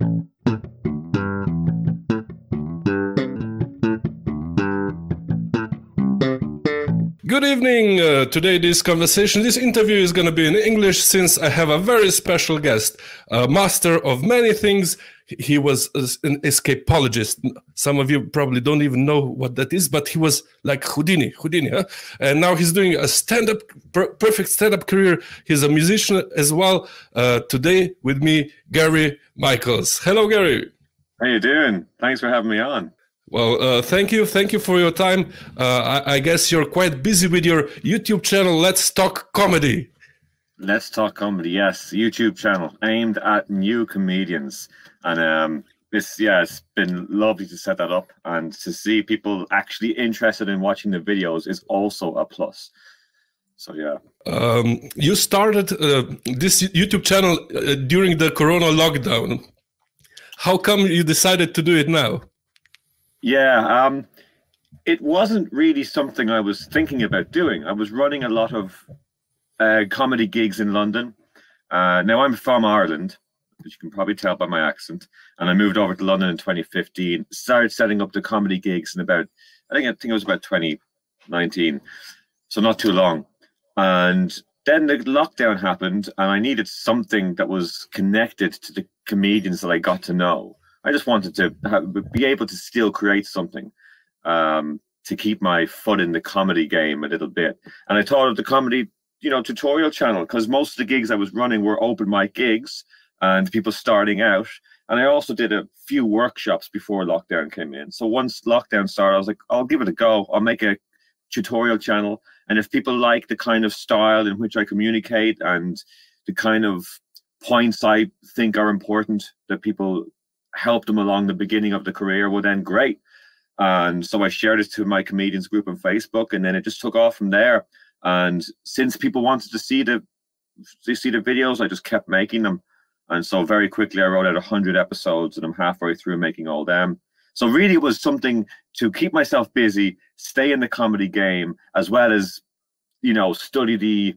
you. Good evening. Uh, today, this conversation, this interview is going to be in English since I have a very special guest, a master of many things. He was an escapologist. Some of you probably don't even know what that is, but he was like Houdini, Houdini, huh? and now he's doing a stand-up, per perfect stand-up career. He's a musician as well. Uh, today with me, Gary Michaels. Hello, Gary. How you doing? Thanks for having me on. Well, uh, thank you. Thank you for your time. Uh, I, I, guess you're quite busy with your YouTube channel, Let's Talk Comedy. Let's Talk Comedy, yes. YouTube channel aimed at new comedians. And um, this, yeah, it's been lovely to set that up. And to see people actually interested in watching the videos is also a plus. So, yeah. Um, you started uh, this YouTube channel uh, during the Corona lockdown. How come you decided to do it now? Yeah, um, it wasn't really something I was thinking about doing. I was running a lot of uh, comedy gigs in London. Uh, now I'm from Ireland, as you can probably tell by my accent, and I moved over to London in 2015. Started setting up the comedy gigs in about, I think I think it was about 2019, so not too long. And then the lockdown happened, and I needed something that was connected to the comedians that I got to know. I just wanted to be able to still create something um, to keep my foot in the comedy game a little bit. And I thought of the comedy, you know, tutorial channel because most of the gigs I was running were open mic gigs and people starting out. And I also did a few workshops before lockdown came in. So once lockdown started, I was like, I'll give it a go. I'll make a tutorial channel. And if people like the kind of style in which I communicate and the kind of points I think are important that people helped them along the beginning of the career, well, then great. And so I shared it to my comedians group on Facebook, and then it just took off from there. And since people wanted to see the to see the videos, I just kept making them. And so very quickly, I wrote out hundred episodes, and I'm halfway through making all them. So really, it was something to keep myself busy, stay in the comedy game, as well as, you know, study the,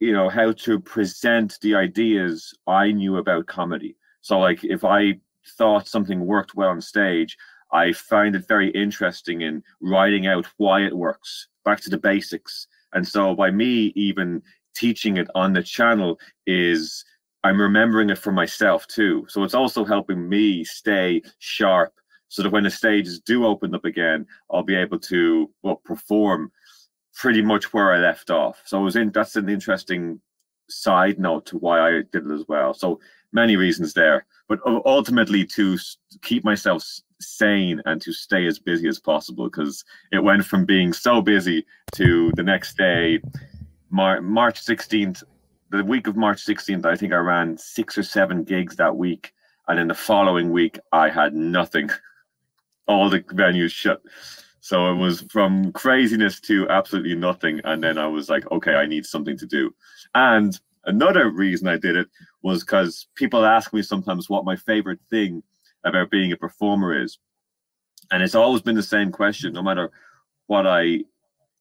you know, how to present the ideas I knew about comedy. So like, if I thought something worked well on stage, I find it very interesting in writing out why it works, back to the basics. And so by me even teaching it on the channel is I'm remembering it for myself too. So it's also helping me stay sharp so that when the stages do open up again, I'll be able to well perform pretty much where I left off. So it was in that's an interesting side note to why I did it as well. So many reasons there, but ultimately to keep myself sane and to stay as busy as possible because it went from being so busy to the next day, Mar- March 16th, the week of March 16th, I think I ran six or seven gigs that week. And in the following week, I had nothing. All the venues shut. So it was from craziness to absolutely nothing. And then I was like, okay, I need something to do. And Another reason I did it was because people ask me sometimes what my favorite thing about being a performer is. And it's always been the same question, no matter what I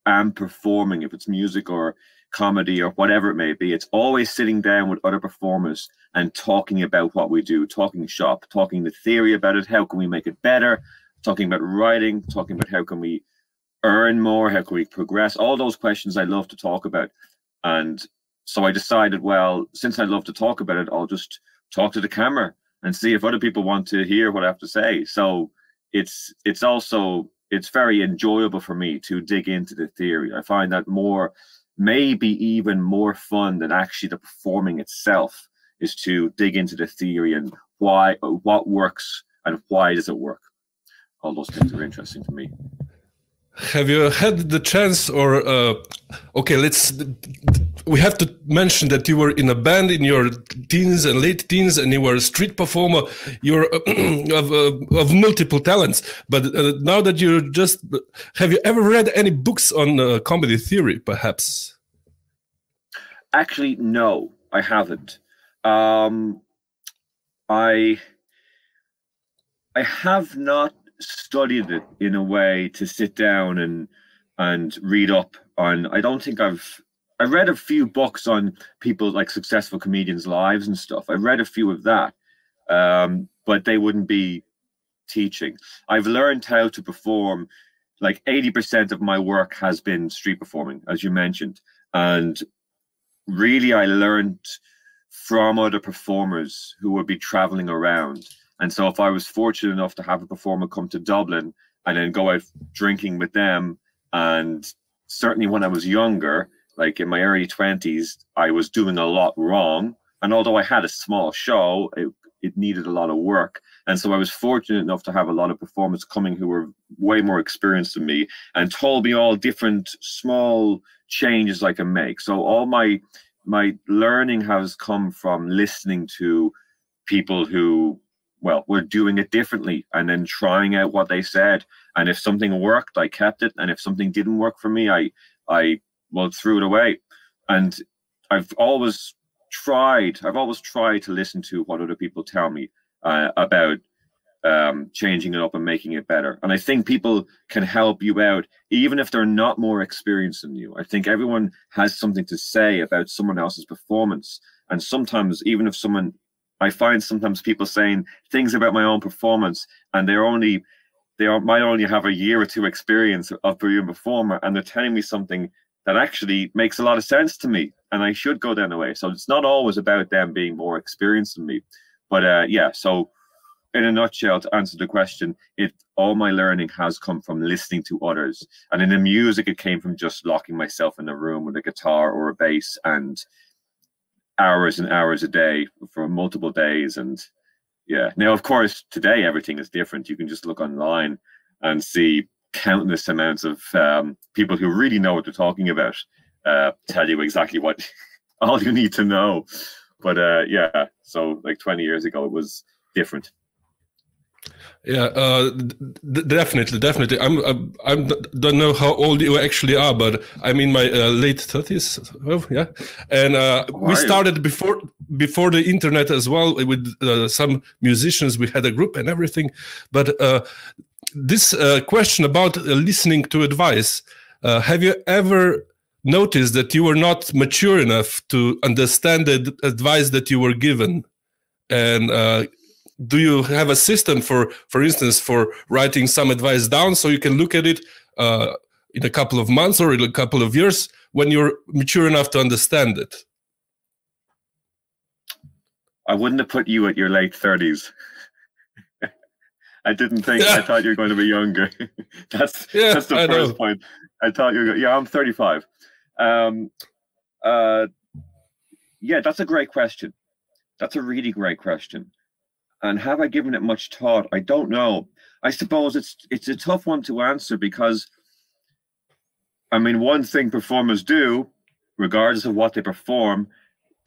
am performing, if it's music or comedy or whatever it may be, it's always sitting down with other performers and talking about what we do, talking shop, talking the theory about it, how can we make it better, talking about writing, talking about how can we earn more, how can we progress, all those questions I love to talk about. And so I decided, well, since I love to talk about it, I'll just talk to the camera and see if other people want to hear what I have to say. So it's it's also it's very enjoyable for me to dig into the theory. I find that more maybe even more fun than actually the performing itself is to dig into the theory and why what works and why does it work. All those things are interesting to me. Have you had the chance, or uh, okay, let's. We have to mention that you were in a band in your teens and late teens, and you were a street performer. You're uh, of uh, of multiple talents. But uh, now that you're just, have you ever read any books on uh, comedy theory, perhaps? Actually, no, I haven't. Um, I I have not studied it in a way to sit down and and read up on. I don't think I've I read a few books on people like successful comedians' lives and stuff. I read a few of that, um, but they wouldn't be teaching. I've learned how to perform. Like 80% of my work has been street performing, as you mentioned. And really, I learned from other performers who would be traveling around. And so, if I was fortunate enough to have a performer come to Dublin and then go out drinking with them, and certainly when I was younger, like in my early 20s, I was doing a lot wrong. And although I had a small show, it, it needed a lot of work. And so I was fortunate enough to have a lot of performers coming who were way more experienced than me and told me all different small changes I can make. So all my my learning has come from listening to people who well we're doing it differently and then trying out what they said. And if something worked i kept it. And if something didn't work for me i i well threw it away. And i've always tried i've always tried to listen to what other people tell me uh, about um, changing it up and making it better. And i think people can help you out even if they're not more experienced than you. I think everyone has something to say about someone else's performance. And sometimes even if someone i find sometimes people saying things about my own performance and they're only they are, might only have a year or two experience of being a performer and they're telling me something that actually makes a lot of sense to me and I should go down the way. So it's not always about them being more experienced than me. But uh, yeah, so in a nutshell, to answer the question, it all my learning has come from listening to others. And in the music, it came from just locking myself in a room with a guitar or a bass and hours and hours a day for multiple days. And yeah, now of course today everything is different. You can just look online and see countless amounts of um, people who really know what they're talking about uh, tell you exactly what all you need to know. But uh, yeah, so like 20 years ago, it was different. Yeah, uh, d- definitely, definitely. I'm, I'm, I don't know how old you actually are, but I'm in my uh, late thirties. Well, yeah, and uh, we started before before the internet as well with uh, some musicians. We had a group and everything, but uh, this uh, question about uh, listening to advice uh, have you ever noticed that you were not mature enough to understand the advice that you were given and uh, do you have a system for for instance for writing some advice down so you can look at it uh, in a couple of months or in a couple of years when you're mature enough to understand it i wouldn't have put you at your late 30s I didn't think. Yeah. I thought you were going to be younger. that's yeah, that's the I first know. point. I thought you were. Yeah, I'm 35. Um, uh, yeah, that's a great question. That's a really great question. And have I given it much thought? I don't know. I suppose it's it's a tough one to answer because, I mean, one thing performers do, regardless of what they perform,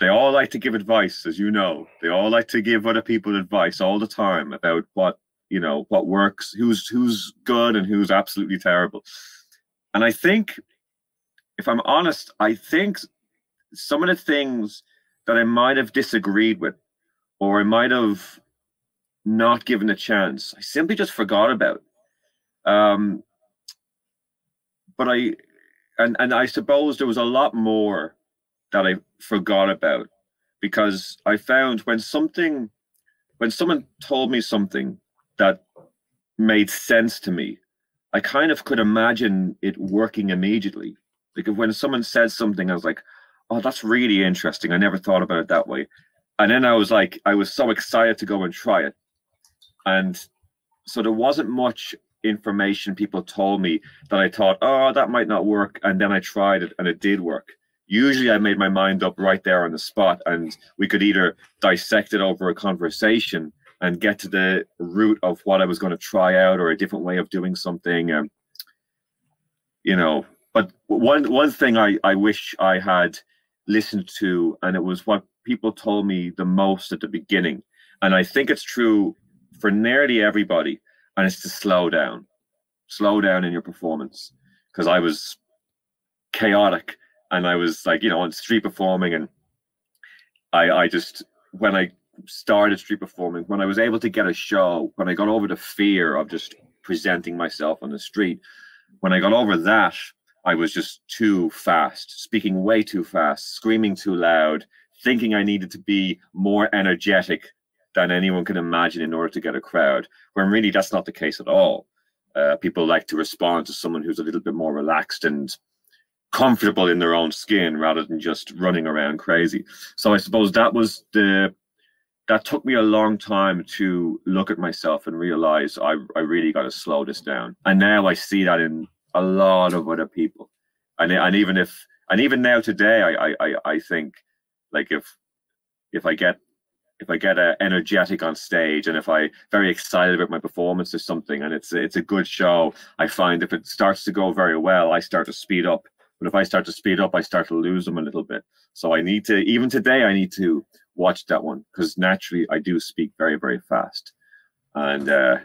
they all like to give advice, as you know. They all like to give other people advice all the time about what you know what works who's who's good and who's absolutely terrible and i think if i'm honest i think some of the things that i might have disagreed with or i might have not given a chance i simply just forgot about um but i and and i suppose there was a lot more that i forgot about because i found when something when someone told me something that made sense to me. I kind of could imagine it working immediately. Like when someone said something, I was like, "Oh, that's really interesting. I never thought about it that way." And then I was like, I was so excited to go and try it. And so there wasn't much information people told me that I thought, "Oh, that might not work," and then I tried it and it did work. Usually, I made my mind up right there on the spot, and we could either dissect it over a conversation and get to the root of what I was going to try out or a different way of doing something. Um, you know, but one one thing I, I wish I had listened to, and it was what people told me the most at the beginning, and I think it's true for nearly everybody, and it's to slow down, slow down in your performance, because I was chaotic and I was like, you know, on street performing, and I I just when I started street performing, when I was able to get a show, when I got over the fear of just presenting myself on the street, when I got over that, I was just too fast, speaking way too fast, screaming too loud, thinking I needed to be more energetic than anyone can imagine in order to get a crowd. When really that's not the case at all. Uh, people like to respond to someone who's a little bit more relaxed and comfortable in their own skin rather than just running around crazy. So I suppose that was the that took me a long time to look at myself and realize I, I really got to slow this down. And now I see that in a lot of other people. And, and even if and even now today I, I, I think like if if I get if I get uh, energetic on stage and if I very excited about my performance or something and it's it's a good show, I find if it starts to go very well, I start to speed up. But if I start to speed up, I start to lose them a little bit. So I need to even today I need to watch that one because naturally I do speak very very fast, and uh,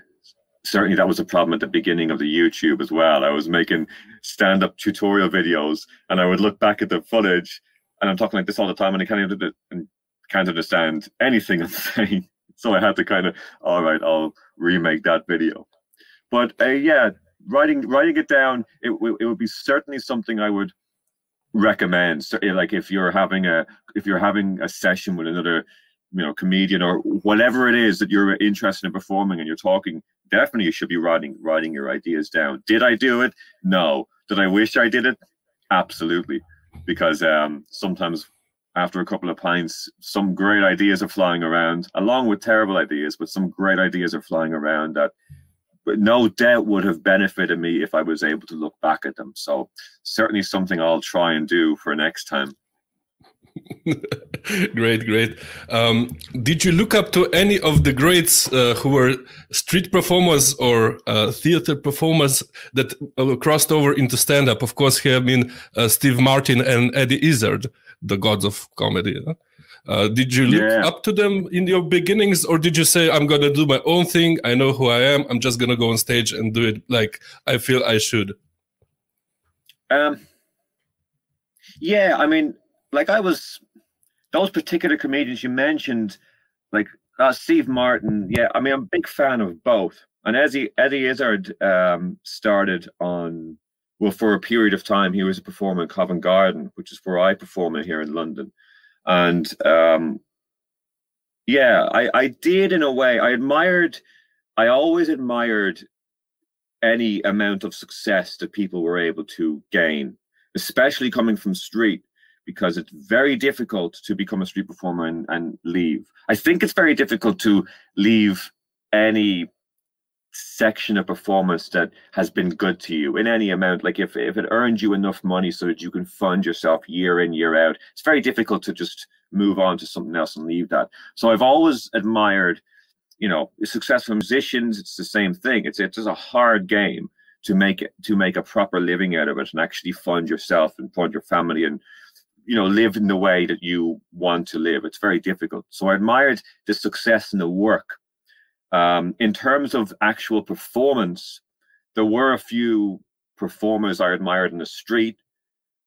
certainly that was a problem at the beginning of the YouTube as well. I was making stand up tutorial videos and I would look back at the footage and I'm talking like this all the time and I can't even can't understand anything I'm saying. So I had to kind of, all right, I'll remake that video. But uh, yeah, writing writing it down, it, it would be certainly something I would recommend. So, like if you're having a if you're having a session with another, you know, comedian or whatever it is that you're interested in performing and you're talking, definitely you should be writing writing your ideas down. Did I do it? No. Did I wish I did it? Absolutely. Because um, sometimes after a couple of pints, some great ideas are flying around, along with terrible ideas, but some great ideas are flying around that no doubt would have benefited me if I was able to look back at them. So certainly something I'll try and do for next time. great, great. Um, did you look up to any of the greats uh, who were street performers or uh, theater performers that uh, crossed over into stand up? Of course, here have been uh, Steve Martin and Eddie Izzard the gods of comedy. Uh, did you look yeah. up to them in your beginnings, or did you say, "I'm gonna do my own thing. I know who I am. I'm just gonna go on stage and do it like I feel I should"? Um. Yeah, I mean, like I was those particular comedians you mentioned, like uh, Steve Martin. Yeah, I mean, I'm a big fan of both. And Eddie Eddie Izzard um, started on well, for a period of time, he was a performer in Covent Garden, which is where I perform in here in London. And um, yeah, I, I did in a way. I admired, I always admired any amount of success that people were able to gain, especially coming from street, because it's very difficult to become a street performer and, and leave. I think it's very difficult to leave any section of performance that has been good to you in any amount? Like if, if it earned you enough money so that you can fund yourself year in year out it's very difficult to just move on to something else and leave that. So i've always admired you know successful musicians it's the same thing. It's it's just a hard game to make it to make a proper living out of it and actually fund yourself and fund your family and you know live in the way that you want to live. It's very difficult. So i admired the success and the work um, in terms of actual performance, there were a few performers I admired in the street.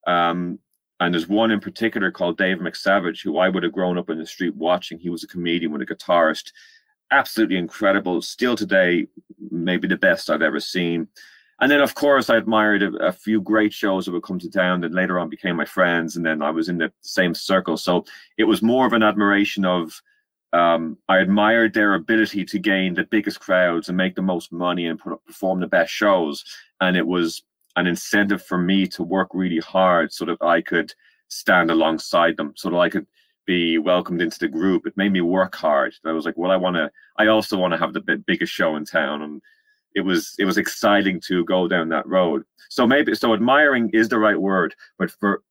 Um, and there's one in particular called Dave McSavage, who I would have grown up in the street watching. He was a comedian with a guitarist, absolutely incredible. Still today, maybe the best I've ever seen. And then, of course, I admired a, a, few great shows that would come to town that later on became my friends. And then I was in the same circle. So it was more of an admiration of um, I admired their ability to gain the biggest crowds and make the most money and put, perform the best shows. And it was an incentive for me to work really hard so that I could stand alongside them, so that I could be welcomed into the group. It made me work hard. I was like, well, I want to. I also want to have the biggest show in town, and it was it was exciting to go down that road. So maybe so admiring is the right word, but for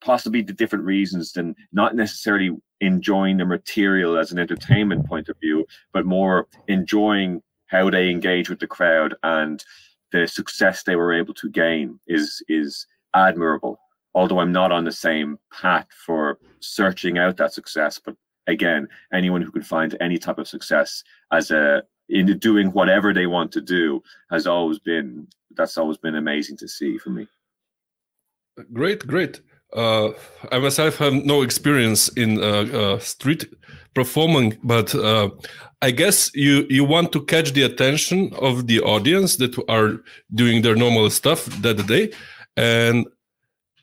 possibly the different reasons than not necessarily enjoying the material as an entertainment point of view, but more enjoying how they engage with the crowd and the success they were able to gain is is admirable. Although I'm not on the same path for searching out that success, but again, anyone who can find any type of success as a in doing whatever they want to do has always been that's always been amazing to see for me. Great, great uh, I myself have no experience in uh, uh, street performing, but uh, I guess you you want to catch the attention of the audience that are doing their normal stuff that day, and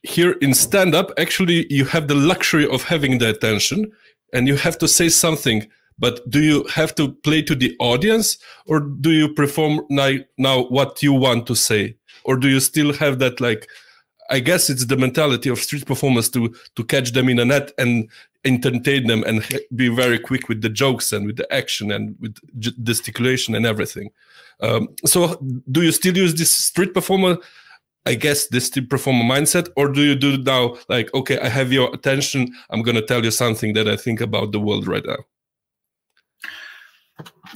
here in stand up, actually, you have the luxury of having the attention, and you have to say something. But do you have to play to the audience or do you perform now, now what you want to say? Or do you still have that like i guess it's the mentality of street performers to to catch them in a net and entertain them and be very quick with the jokes and with the action and with gesticulation and everything um, so do you still use this street performer I guess this street performer mindset, or do you do now like, okay, I have your attention, I'm gonna tell you something that I think about the world right now?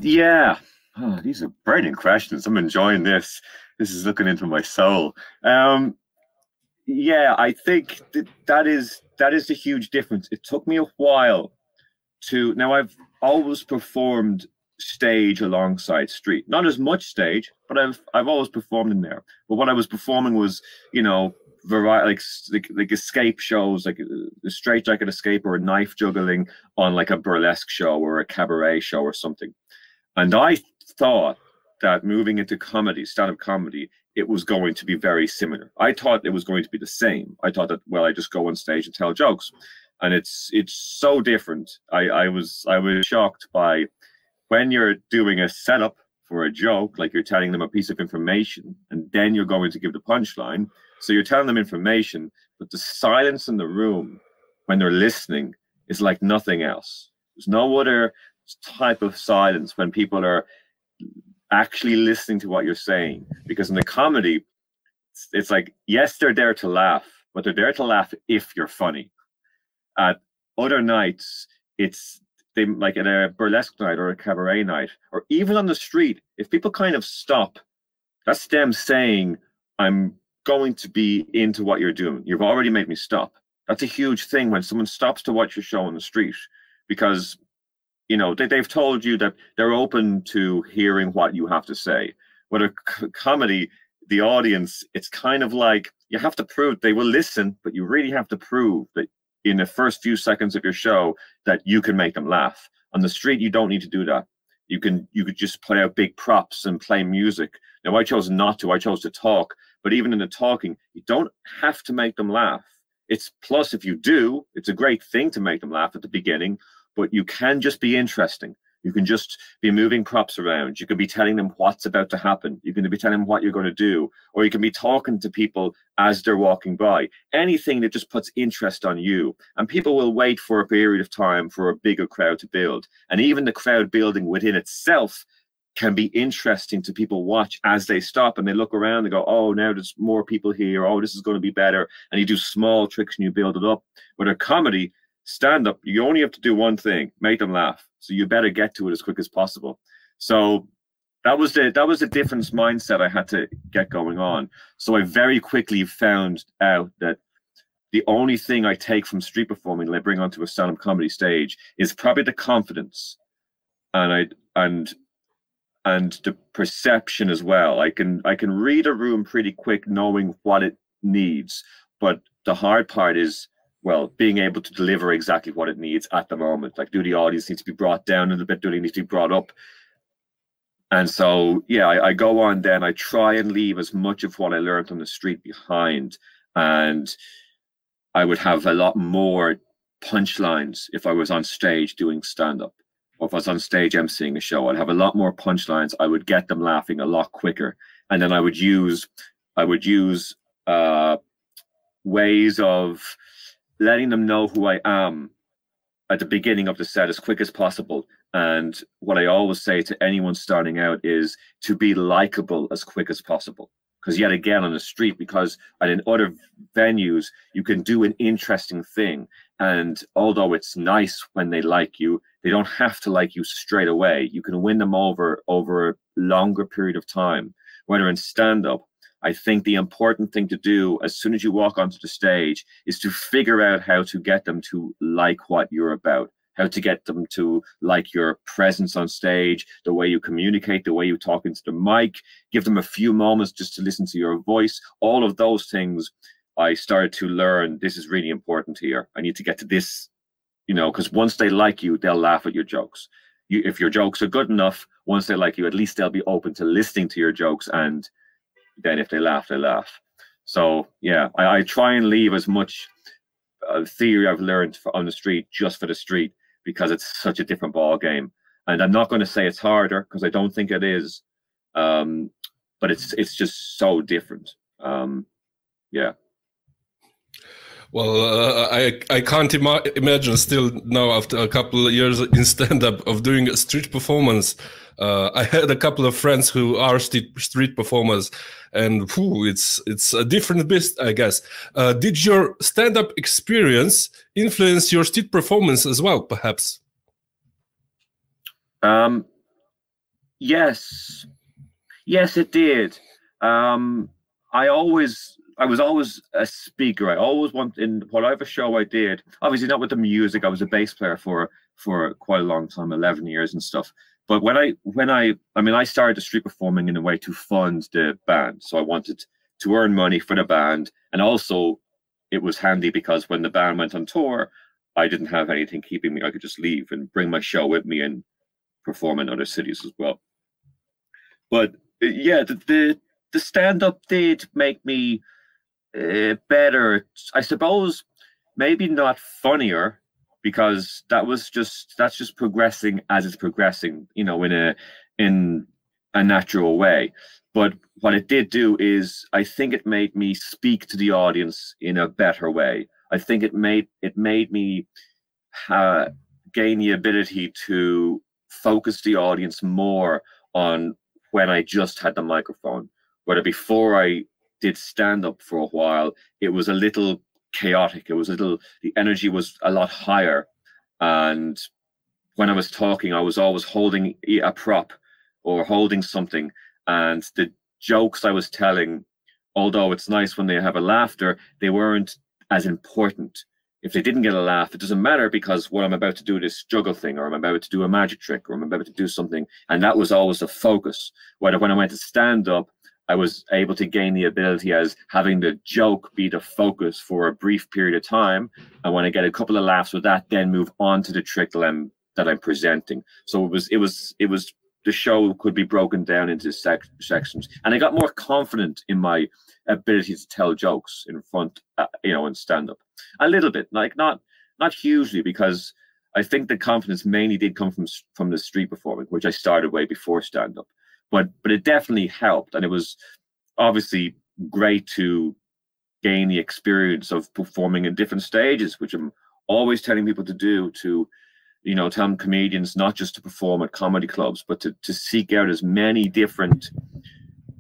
Yeah. Oh, these are burning questions. I'm enjoying this. This is looking into my soul. Um, yeah, I think that, that is that is the huge difference. It took me a while to now I've always performed stage alongside street. Not as much stage, but I've I've always performed in there. But what I was performing was, you know, variety like, like like escape shows, like a uh, straight jacket escape or a knife juggling on like a burlesque show or a cabaret show or something. And I thought that moving into comedy, stand-up comedy, it was going to be very similar. I thought it was going to be the same. I thought that well, I just go on stage and tell jokes, and it's it's so different. I I was I was shocked by when you're doing a setup for a joke, like you're telling them a piece of information, and then you're going to give the punchline. So you're telling them information, but the silence in the room when they're listening is like nothing else. There's no other type of silence when people are actually listening to what you're saying. Because in the comedy, it's, it's like, yes, they're there to laugh, but they're there to laugh if you're funny. At other nights, it's they like at a burlesque night or a cabaret night, or even on the street, if people kind of stop, that's them saying, I'm going to be into what you're doing. You've already made me stop. That's a huge thing when someone stops to watch your show on the street because you know they, they've told you that they're open to hearing what you have to say. With a comedy, the audience, it's kind of like you have to prove they will listen, but you really have to prove that in the first few seconds of your show that you can make them laugh. On the street, you don't need to do that. You can you could just play out big props and play music. Now I chose not to. I chose to talk. But even in the talking, you don't have to make them laugh. It's plus if you do, it's a great thing to make them laugh at the beginning, but you can just be interesting. You can just be moving props around. You can be telling them what's about to happen. You can be telling them what you're going to do, or you can be talking to people as they're walking by. Anything that just puts interest on you. And people will wait for a period of time for a bigger crowd to build. And even the crowd building within itself can be interesting to people watch as they stop and they look around and go, oh, now there's more people here. Oh, this is going to be better. And you do small tricks and you build it up. With a comedy, stand up, you only have to do one thing, make them laugh. So you better get to it as quick as possible. So that was the that was the difference mindset I had to get going on. So I very quickly found out that the only thing I take from street performing that I bring onto a stand-up comedy stage is probably the confidence and I and and the perception as well. I can I can read a room pretty quick knowing what it needs. But the hard part is well, being able to deliver exactly what it needs at the moment. Like, do the audience need to be brought down a little bit? Do they need to be brought up? And so, yeah, I, I go on then. I try and leave as much of what I learned on the street behind. And I would have a lot more punchlines if I was on stage doing stand up or if I was on stage emceeing a show. I'd have a lot more punchlines. I would get them laughing a lot quicker. And then I would use, I would use uh, ways of, letting them know who I am at the beginning of the set as quick as possible. And what I always say to anyone starting out is to be likable as quick as possible. Because yet again on the street, because and in other venues, you can do an interesting thing. And although it's nice when they like you, they don't have to like you straight away. You can win them over over a longer period of time. Whether in stand-up I think the important thing to do as soon as you walk onto the stage is to figure out how to get them to like what you're about, how to get them to like your presence on stage, the way you communicate, the way you talk into the mic, give them a few moments just to listen to your voice. All of those things I started to learn this is really important here. I need to get to this, you know, because once they like you, they'll laugh at your jokes. You, if your jokes are good enough, once they like you, at least they'll be open to listening to your jokes and then if they laugh, they laugh. So yeah, I, I try and leave as much uh, theory I've learned for, on the street just for the street, because it's such a different ball game. And I'm not going to say it's harder because I don't think it is, um, but it's it's just so different. Um, yeah. Well, uh, I I can't ima imagine still now after a couple of years in stand up of doing a street performance. Uh, I had a couple of friends who are street street performers, and whew, it's it's a different beast, I guess. Uh, did your stand up experience influence your street performance as well, perhaps? Um, yes, yes, it did. Um, I always I was always a speaker. I always wanted in whatever show I did. Obviously, not with the music. I was a bass player for for quite a long time, eleven years and stuff. But when I when I I mean, I started street performing in a way to fund the band. So I wanted to earn money for the band, and also it was handy because when the band went on tour, I didn't have anything keeping me. I could just leave and bring my show with me and perform in other cities as well. But uh, yeah, the the, the stand up did make me uh, better. I suppose maybe not funnier because that was just that's just progressing as it's progressing, you know, in a in a natural way. But what it did do is I think it made me speak to the audience in a better way. I think it made it made me uh, gain the ability to focus the audience more on when I just had the microphone. Whether before I did stand up for a while, it was a little chaotic. It was a little, the energy was a lot higher. And when I was talking, I was always holding a prop or holding something. And the jokes I was telling, although it's nice when they have a laughter, they weren't as important. If they didn't get a laugh, it doesn't matter because what I'm about to do this juggle thing, or I'm about to do a magic trick, or I'm about to do something. And that was always the focus. Whether when I went to stand up, I was able to gain the ability as having the joke be the focus for a brief period of time. And when I get a couple of laughs with that, then move on to the trick that I'm that I'm presenting. So it was it was it was the show could be broken down into sec- sections, and I got more confident in my ability to tell jokes in front, uh, you know, and stand up a little bit, like not not hugely, because I think the confidence mainly did come from from the street performing, which I started way before stand up but but it definitely helped, and it was obviously great to gain the experience of performing in different stages, which I'm always telling people to do. To you know, tell comedians not just to perform at comedy clubs, but to to seek out as many different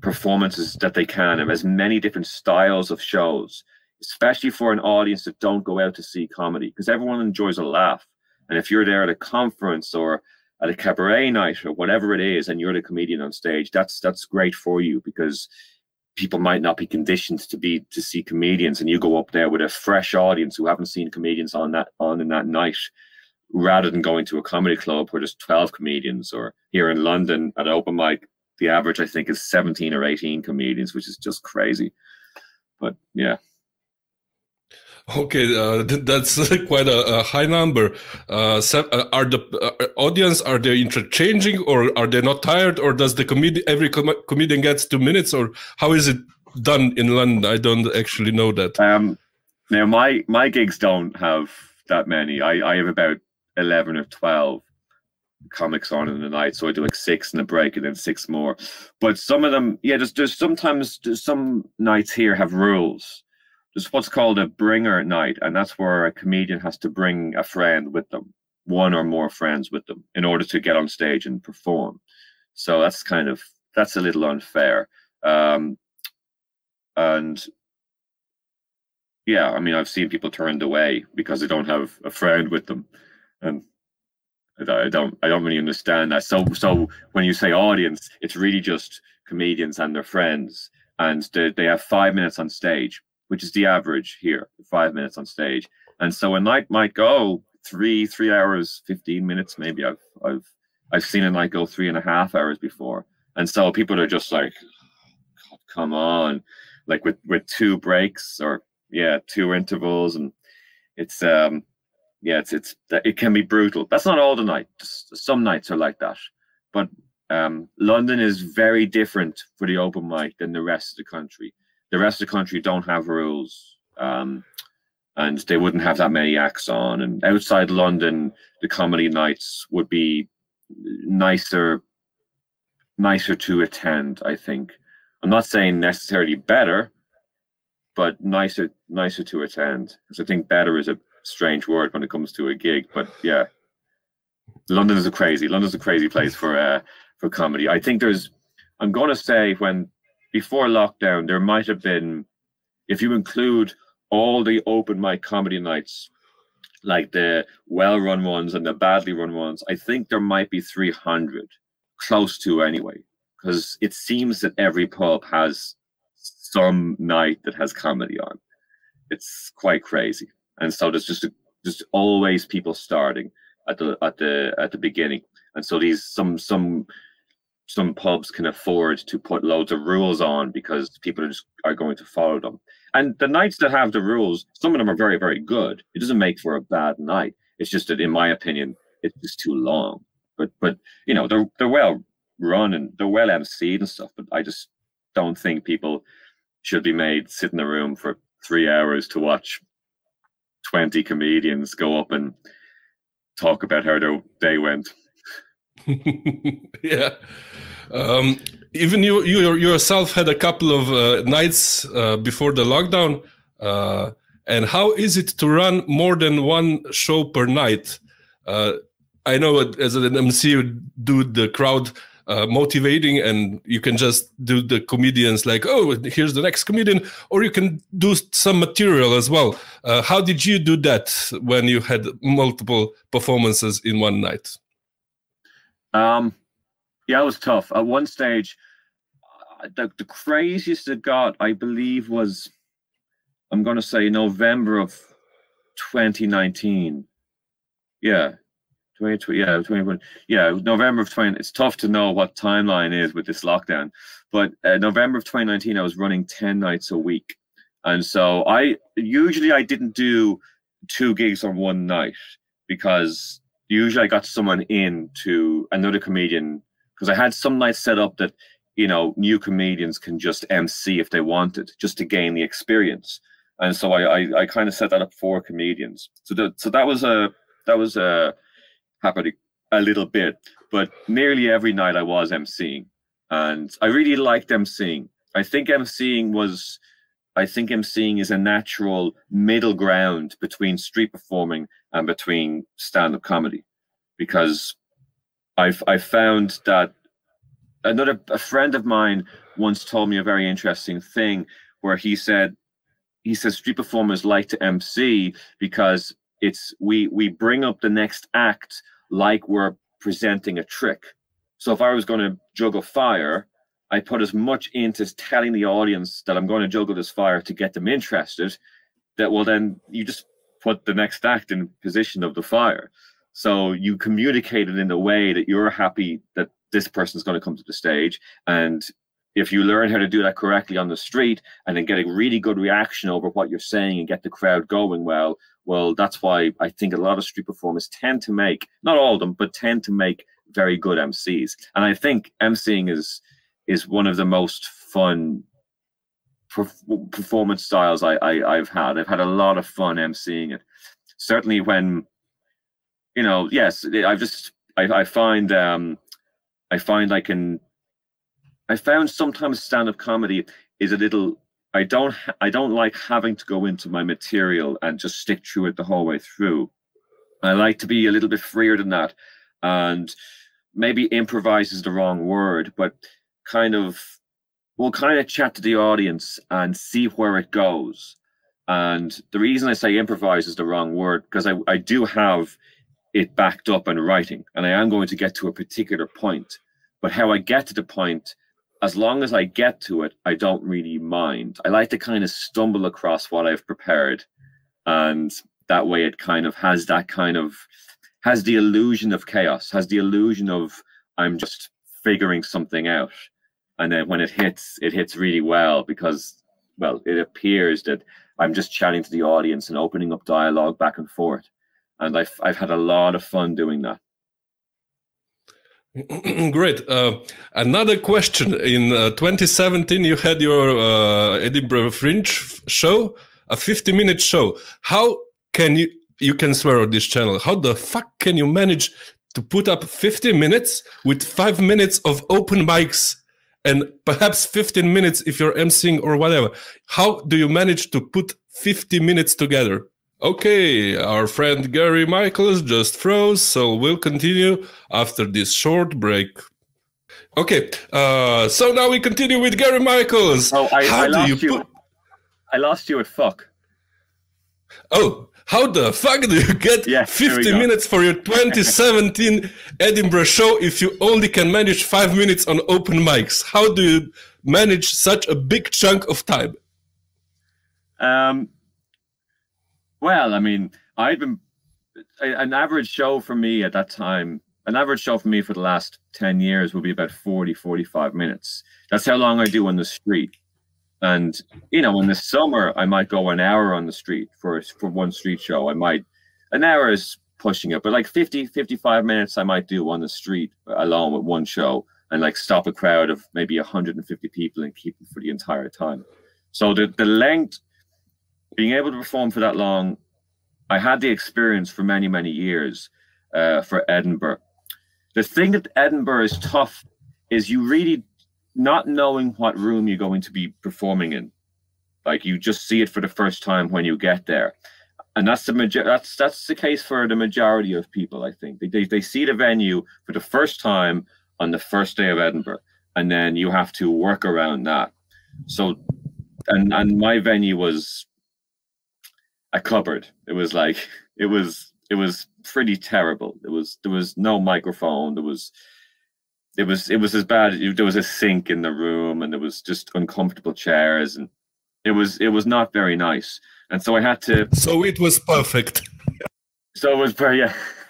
performances that they can and as many different styles of shows especially for an audience that don't go out to see comedy because everyone enjoys a laugh and if you're there at a conference or at a cabaret night or whatever it is, and you're the comedian on stage, that's that's great for you because people might not be conditioned to be to see comedians, and you go up there with a fresh audience who haven't seen comedians on that on in that night, rather than going to a comedy club where there's twelve comedians, or here in London at open mic, the average I think is seventeen or eighteen comedians, which is just crazy. But yeah. Okay, uh, that's quite a, a high number. Uh, uh, are the uh, audience are they interchanging, or are they not tired, or does the comedian every com comedian gets two minutes, or how is it done in London? I don't actually know that. Um, now my my gigs don't have that many. I I have about eleven or twelve comics on in the night, so I do like six in a break and then six more. But some of them, yeah, there's there's sometimes there's some nights here have rules there's what's called a bringer night, and that's where a comedian has to bring a friend with them, one or more friends with them, in order to get on stage and perform. So that's kind of that's a little unfair. Um, and yeah, I mean, I've seen people turned away because they don't have a friend with them, and I don't I don't really understand that. So so when you say audience, it's really just comedians and their friends, and they, they have five minutes on stage which is the average here, five minutes on stage. And so a night might go three, three hours, 15 minutes, maybe I've, I've, I've seen a night go three and a half hours before. And so people are just like, "God, come on, like with, with two breaks or yeah, two intervals. And it's, um, yeah, it's, it's, it can be brutal. That's not all the night. Some nights are like that. But um, London is very different for the open mic than the rest of the country the rest of the country don't have rules. Um, and they wouldn't have that many acts on. And outside London, the comedy nights would be nicer, nicer to attend. I think. I'm not saying necessarily better, but nicer, nicer to attend. Because I think better is a strange word when it comes to a gig. But yeah, London is a crazy. London's a crazy place for uh, for comedy. I think there's. I'm going to say when before lockdown there might have been, if you include all the open mic comedy nights, like the well run ones and the badly run ones, I think there might be 300, close to anyway, because it seems that every pub has some night that has comedy on. It's quite crazy, and so there's just a, just always people starting at the at the at the beginning, and so these some some some pubs can afford to put loads of rules on because people are just are going to follow them. And the nights that have the rules, some of them are very, very good. It doesn't make for a bad night. It's just that, in my opinion, it's just too long. But but you know they're they're well run and they're well emceed and stuff. But I just don't think people should be made sit in a room for three hours to watch twenty comedians go up and talk about how their day went. yeah. Um, even you, you yourself had a couple of uh, nights uh, before the lockdown. Uh, and how is it to run more than one show per night? Uh, I know as an MC, you do the crowd uh, motivating, and you can just do the comedians like, oh, here's the next comedian, or you can do some material as well. Uh, how did you do that when you had multiple performances in one night? Um, yeah, it was tough. At one stage, uh, the, the craziest it got, I believe, was I'm going to say November of 2019. Yeah. 2020, yeah, 2020, yeah, November of 20. It's tough to know what timeline is with this lockdown, but uh, November of 2019, I was running 10 nights a week. And so I usually I didn't do two gigs on one night because usually I got someone in to another comedian because I had some nights set up that you know new comedians can just MC if they wanted, just to gain the experience. And so I I, I kind of set that up for comedians. So that so that was a that was a happening a little bit, but nearly every night I was MCing, and I really liked MCing. I think MCing was. I think MCing is a natural middle ground between street performing and between stand-up comedy, because I've I found that another a friend of mine once told me a very interesting thing where he said he says street performers like to MC because it's we we bring up the next act like we're presenting a trick. So if I was going to juggle fire, I put as much into telling the audience that I'm going to juggle this fire to get them interested. That will then you just put the next act in position of the fire. So you communicate it in a way that you're happy that this person's going to come to the stage. And if you learn how to do that correctly on the street and then get a really good reaction over what you're saying and get the crowd going well, well, that's why I think a lot of street performers tend to make, not all of them, but tend to make very good MCs. And I think MCing is is one of the most fun performance styles I, I I've had. I've had a lot of fun MCing it. Certainly when you know, yes, I just I, I find um I find I can I found sometimes stand-up comedy is a little I don't I don't like having to go into my material and just stick through it the whole way through. I like to be a little bit freer than that and maybe improvise is the wrong word, but kind of we'll kind of chat to the audience and see where it goes. And the reason I say improvise is the wrong word because I, I do have it backed up in writing and I am going to get to a particular point. But how I get to the point, as long as I get to it, I don't really mind. I like to kind of stumble across what I've prepared. And that way it kind of has that kind of has the illusion of chaos, has the illusion of I'm just figuring something out. And then when it hits, it hits really well because well, it appears that I'm just chatting to the audience and opening up dialogue back and forth and I've I've had a lot of fun doing that. Great. Uh, another question. In uh, 2017, you had your uh, Edinburgh Fringe show. a 50 minute show. How can you you can swear on this channel? How the fuck can you manage to put up 50 minutes with five minutes of open mics and perhaps 15 minutes if you're MCing or whatever? How do you manage to put 50 minutes together? Okay, our friend Gary Michaels just froze, so we'll continue after this short break. Okay, uh, so now we continue with Gary Michaels. Oh, I, how I do you, you put... I lost you at fuck. Oh, how the fuck do you get yeah, 50 minutes for your 2017 Edinburgh show if you only can manage five minutes on open mics? How do you manage such a big chunk of time? Um, well, I mean, I've been an average show for me at that time. An average show for me for the last 10 years will be about 40, 45 minutes. That's how long I do on the street. And, you know, in the summer, I might go an hour on the street for, for one street show. I might, an hour is pushing it, but like 50, 55 minutes I might do on the street alone with one show and like stop a crowd of maybe 150 people and keep them for the entire time. So the, the length being able to perform for that long, I had the experience for many, many years uh, for Edinburgh. The thing that Edinburgh is tough is you really not knowing what room you're going to be performing in. Like you just see it for the first time when you get there. And that's the major that's that's the case for the majority of people, I think. They, they they see the venue for the first time on the first day of Edinburgh, and then you have to work around that. So and and my venue was a cupboard. It was like it was it was pretty terrible. It was there was no microphone. There was it was it was as bad. There was a sink in the room, and there was just uncomfortable chairs, and it was it was not very nice. And so I had to. So it was perfect. So it was very yeah.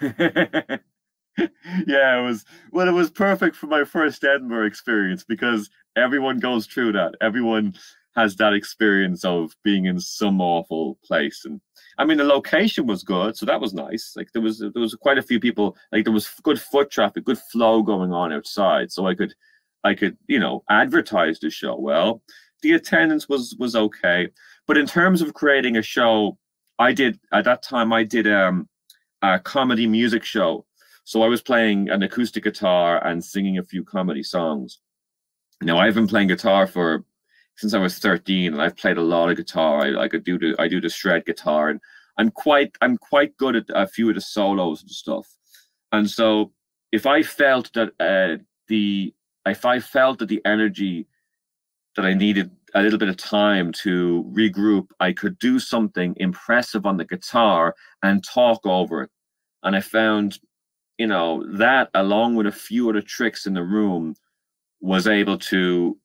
yeah, it was well, it was perfect for my first Edinburgh experience because everyone goes through that. Everyone has that experience of being in some awful place and I mean the location was good, so that was nice. Like there was there was quite a few people, like there was good foot traffic, good flow going on outside, so I could I could you know advertise the show well. The attendance was was okay, but in terms of creating a show, I did at that time I did um, a comedy music show. So I was playing an acoustic guitar and singing a few comedy songs. Now I've been playing guitar for since I was 13 and I've played a lot of guitar. I, I could do the I do the shred guitar and I'm quite I'm quite good at a few of the solos and stuff. And so if I felt that uh, the if I felt that the energy that I needed a little bit of time to regroup, I could do something impressive on the guitar and talk over it. And I found, you know, that along with a few of the tricks in the room was able to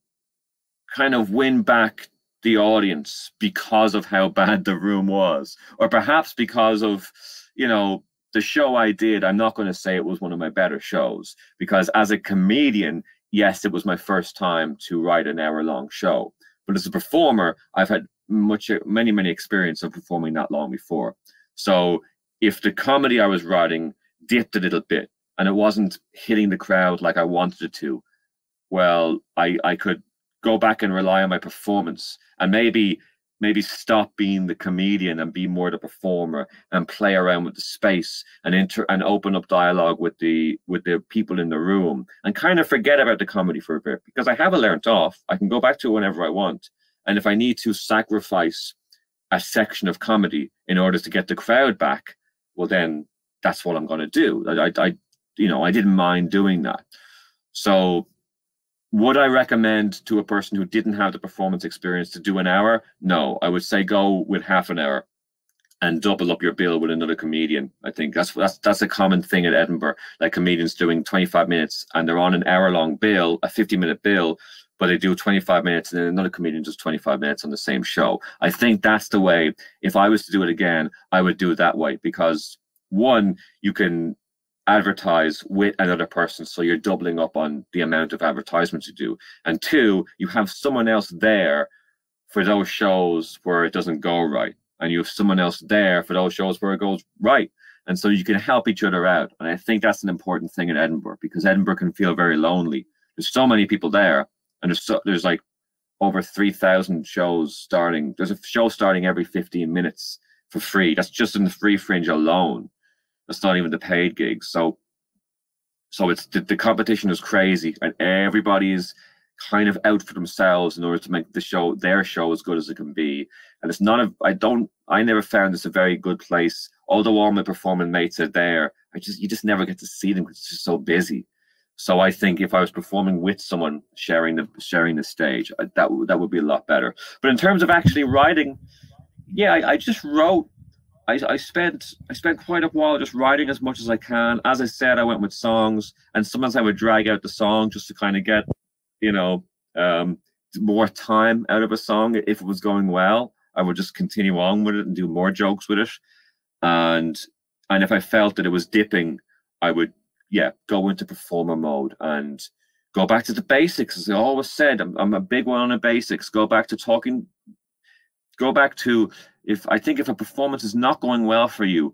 kind of win back the audience because of how bad the room was, or perhaps because of, you know, the show I did. I'm not going to say it was one of my better shows because as a comedian, yes, it was my first time to write an hour long show. But as a performer, I've had much, many, many experience of performing that long before. So if the comedy I was writing dipped a little bit and it wasn't hitting the crowd like I wanted it to, well, I, I could go back and rely on my performance and maybe maybe stop being the comedian and be more the performer and play around with the space and enter and open up dialogue with the with the people in the room and kind of forget about the comedy for a bit because I have it learned off. I can go back to it whenever I want. And if I need to sacrifice a section of comedy in order to get the crowd back, well then that's what I'm going to do. I, I, I you know, I didn't mind doing that. So would I recommend to a person who didn't have the performance experience to do an hour? No, I would say go with half an hour and double up your bill with another comedian. I think that's that's that's a common thing at Edinburgh. Like comedians doing 25 minutes and they're on an hour long bill, a 50 minute bill, but they do 25 minutes and then another comedian does 25 minutes on the same show. I think that's the way. If I was to do it again, I would do it that way because one, you can advertise with another person so you're doubling up on the amount of advertisements you do and two you have someone else there for those shows where it doesn't go right and you have someone else there for those shows where it goes right and so you can help each other out and i think that's an important thing in edinburgh because edinburgh can feel very lonely there's so many people there and there's so, there's like over 3,000 shows starting. There's a show starting every 15 minutes for free. That's just in the free fringe alone. That's not even the paid gigs. So, so it's the, the competition is crazy, and everybody is kind of out for themselves in order to make the show their show as good as it can be. And it's not a I don't I never found this a very good place. Although all my performing mates are there, I just you just never get to see them because it's just so busy. So I think if I was performing with someone sharing the sharing the stage, that would that would be a lot better. But in terms of actually writing, yeah, I, I just wrote. I, I spent I spent quite a while just writing as much as I can. As I said, I went with songs, and sometimes I would drag out the song just to kind of get, you know, um, more time out of a song. If it was going well, I would just continue on with it and do more jokes with it. And and if I felt that it was dipping, I would yeah, go into performer mode and go back to the basics. As I always said, I'm, I'm a big one on the basics. Go back to talking. Go back to if I think if a performance is not going well for you,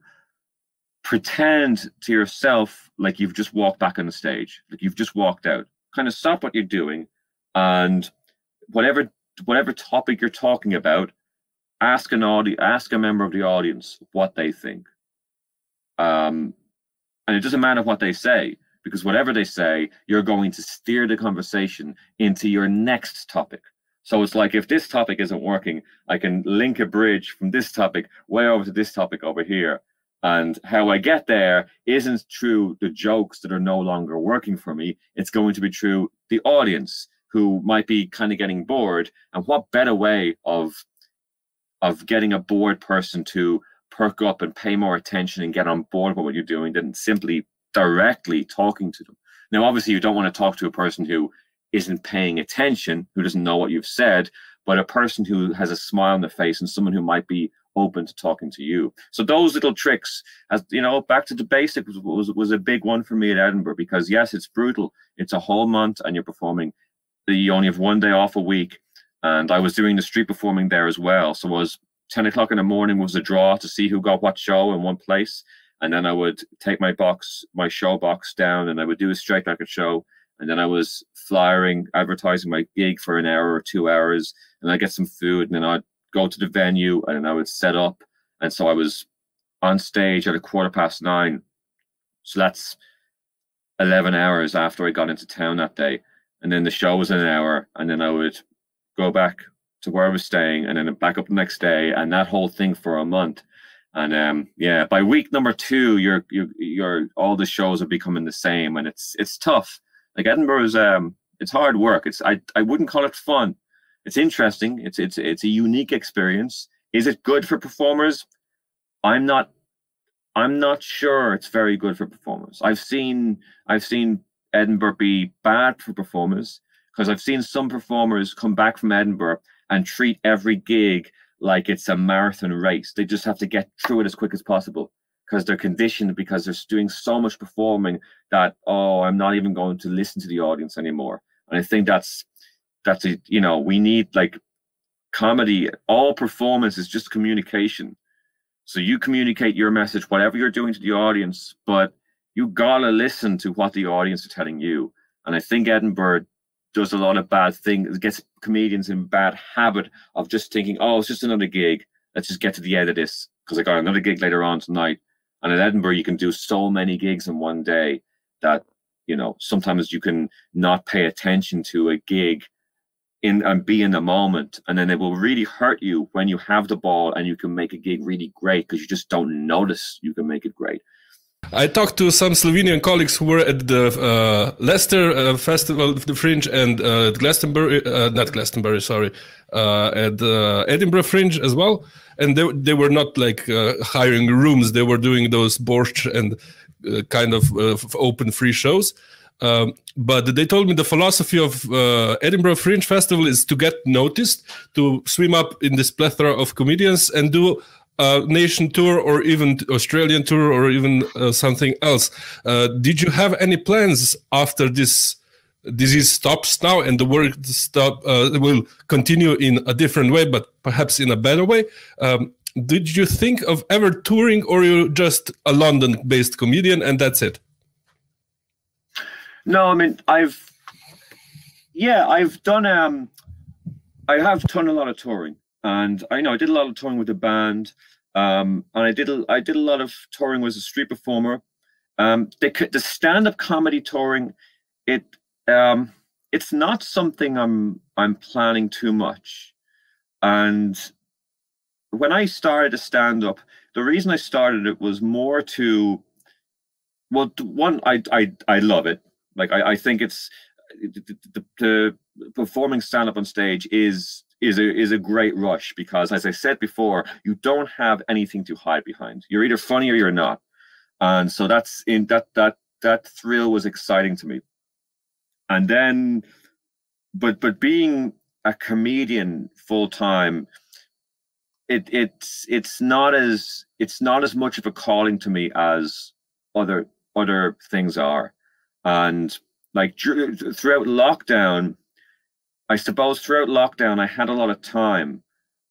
pretend to yourself like you've just walked back on the stage, like you've just walked out. Kind of stop what you're doing, and whatever whatever topic you're talking about, ask an audience, ask a member of the audience what they think. Um, and it doesn't matter what they say, because whatever they say, you're going to steer the conversation into your next topic. So it's like if this topic isn't working, I can link a bridge from this topic way over to this topic over here. And how I get there isn't through the jokes that are no longer working for me. It's going to be through the audience who might be kind of getting bored. And what better way of of getting a bored person to perk up and pay more attention and get on board with what you're doing than simply directly talking to them. Now, obviously, you don't want to talk to a person who isn't paying attention, who doesn't know what you've said, but a person who has a smile on their face and someone who might be open to talking to you. So those little tricks, as you know, back to the basics was, was, a big one for me at Edinburgh because yes, it's brutal. It's a whole month and you're performing. You only have one day off a week. And I was doing the street performing there as well. So I was 10 o'clock in the morning was a draw to see who got what show in one place. And then I would take my box, my show box down, and I would do a straight jacket show. And then I was flyering, advertising my gig for an hour or two hours. And I get some food, and then I'd go to the venue, and I would set up. And so I was on stage at a quarter past nine. So that's 11 hours after I got into town that day. And then the show was an hour, and then I would go back to where I was staying, and then back up the next day, and that whole thing for a month. And um, yeah, by week number two, you're you're all the shows are becoming the same, and it's it's tough. Like Edinburgh is um, it's hard work. It's I I wouldn't call it fun. It's interesting. It's it's it's a unique experience. Is it good for performers? I'm not I'm not sure it's very good for performers. I've seen I've seen Edinburgh be bad for performers because I've seen some performers come back from Edinburgh and treat every gig like it's a marathon race. They just have to get through it as quick as possible because they're conditioned because they're doing so much performing that oh, I'm not even going to listen to the audience anymore. And I think that's that's a you know we need like comedy. All performance is just communication. So you communicate your message, whatever you're doing to the audience, but you gotta listen to what the audience are telling you. And I think Edinburgh does a lot of bad things, gets comedians in bad habit of just thinking, oh, it's just another gig. Let's just get to the end of this because I got another gig later on tonight. And in Edinburgh, you can do so many gigs in one day that you know sometimes you can not pay attention to a gig in and be in the moment, and then it will really hurt you when you have the ball and you can make a gig really great because you just don't notice you can make it great. I talked to some Slovenian colleagues who were at the uh, Leicester uh, Festival of the Fringe and uh, Glastonbury, uh, not Glastonbury, sorry, uh, at the Edinburgh Fringe as well. And they, they were not like uh, hiring rooms, they were doing those borscht and kind of open free shows. Um, but they told me the philosophy of Edinburgh Fringe Festival is to get noticed, to swim up in this plethora of comedians and do uh, nation tour or even Australian tour or even uh, something else. Uh, did you have any plans after this disease stops now and the work stop uh, will continue in a different way, but perhaps in a better way? Um, did you think of ever touring, or you're just a London-based comedian and that's it? No, I mean I've yeah I've done um I have done a lot of touring, and I know I did a lot of touring with the band, um, and I did a, I did a lot of touring as a street performer. Um, the the stand up comedy touring, it um, it's not something I'm I'm planning too much, and when I started to stand up, the reason I started it was more to, well, one I I I love it. Like I, I think it's the, the, the performing stand up on stage is is a is a great rush because as I said before, you don't have anything to hide behind. You're either funny or you're not. And so that's in that that that thrill was exciting to me. And then but but being a comedian full time it it's it's not as it's not as much of a calling to me as other other things are and like throughout lockdown i suppose throughout lockdown i had a lot of time.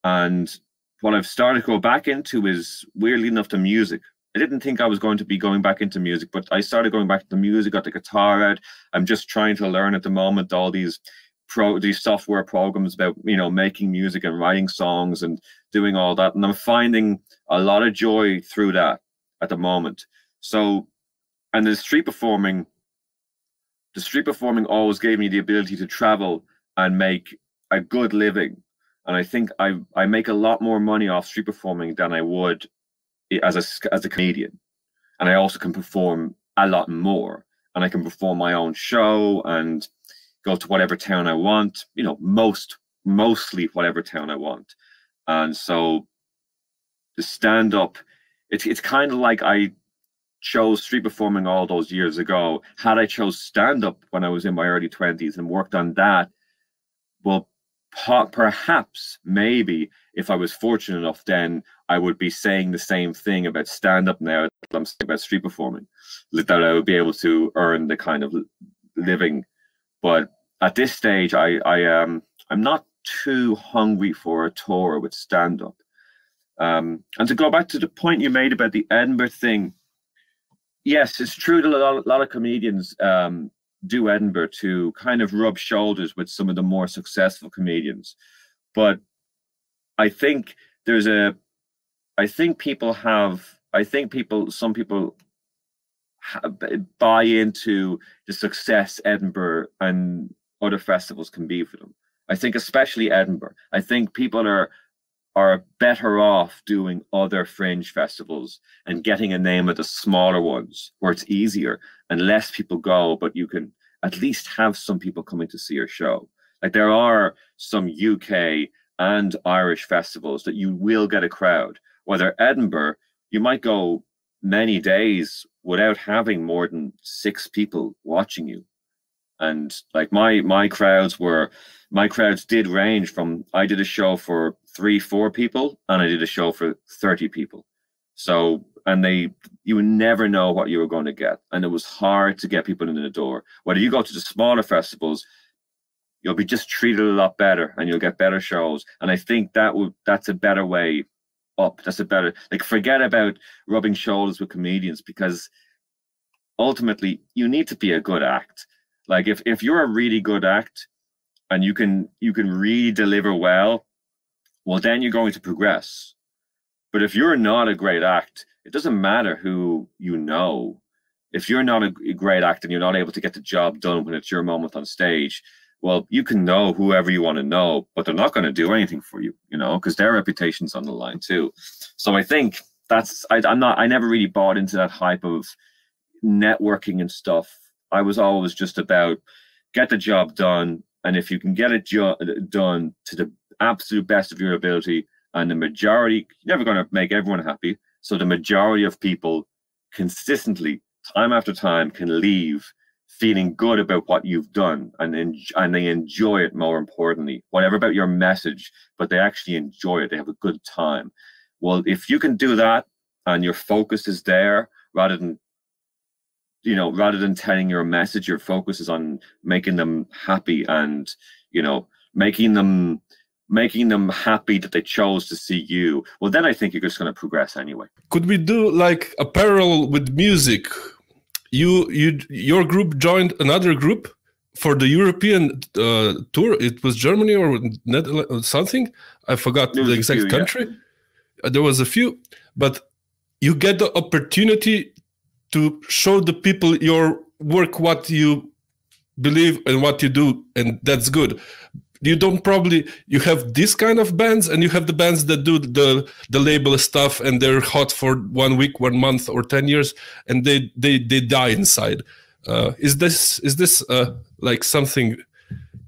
And what i've started to go back into is weirdly enough the music. I didn't think i was going to be going back into music but i started going back to the music got the guitar out. I'm just trying to learn at the moment all these pro these software programs about you know making music and writing songs and doing all that. And i'm finding a lot of joy through that at the moment. So and the street performing the street performing always gave me the ability to travel and make a good living and i think i i make a lot more money off street performing than i would as a as a comedian and i also can perform a lot more and i can perform my own show and go to whatever town I want, you know, most mostly whatever town I want. And so the stand up, it's it's kind of like I chose street performing all those years ago. Had I chose stand up when I was in my early 20s and worked on that, well, perhaps, maybe, if I was fortunate enough, then I would be saying the same thing about stand up now that I'm saying about street performing, that I would be able to earn the kind of living but at this stage, I, I um, I'm not too hungry for a tour with stand up. Um, and to go back to the point you made about the Edinburgh thing, yes, it's true that a lot, a lot of comedians um, do Edinburgh to kind of rub shoulders with some of the more successful comedians. But I think there's a, I think people have, I think people, some people buy into the success Edinburgh and other festivals can be for them. I think especially Edinburgh. I think people are are better off doing other fringe festivals and getting a name at the smaller ones where it's easier and less people go, but you can at least have some people coming to see your show. Like there are some UK and Irish festivals that you will get a crowd. Whether Edinburgh, you might go many days without having more than six people watching you and like my my crowds were my crowds did range from i did a show for three four people and i did a show for 30 people so and they you would never know what you were going to get and it was hard to get people in the door whether you go to the smaller festivals you'll be just treated a lot better and you'll get better shows and i think that would that's a better way up. That's a better like forget about rubbing shoulders with comedians because ultimately you need to be a good act. Like if if you're a really good act and you can you can really deliver well, well then you're going to progress. But if you're not a great act, it doesn't matter who you know. If you're not a great act and you're not able to get the job done when it's your moment on stage, well, you can know whoever you want to know, but they're not going to do anything for you, you know, because their reputation's on the line too. So I think that's I, I'm not I never really bought into that hype of networking and stuff. I was always just about get the job done, and if you can get it jo- uh, done to the absolute best of your ability, and the majority, you're never going to make everyone happy. So the majority of people consistently, time after time, can leave feeling good about what you've done and en- and they enjoy it more importantly. Whatever about your message but they actually enjoy it. They have a good time. Well if you can do that and your focus is there rather than you know rather than telling your message your focus is on making them happy and you know making them making them happy that they chose to see you well then i think you're just going to progress anyway could we do like a parallel with music you you your group joined another group for the European uh, tour, it was Germany or Netherlands, something. I forgot the exact few, country. Yeah. Uh, there was a few, but you get the opportunity to show the people your work, what you believe and what you do, and that's good. You don't probably you have this kind of bands, and you have the bands that do the the label stuff, and they're hot for one week, one month, or ten years, and they they they die inside. Uh, is this is this uh, like something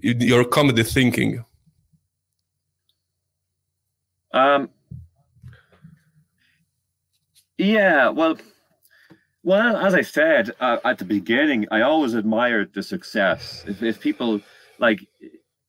in your comedy thinking? Um, yeah, well, well, as I said uh, at the beginning, I always admired the success. If, if people like,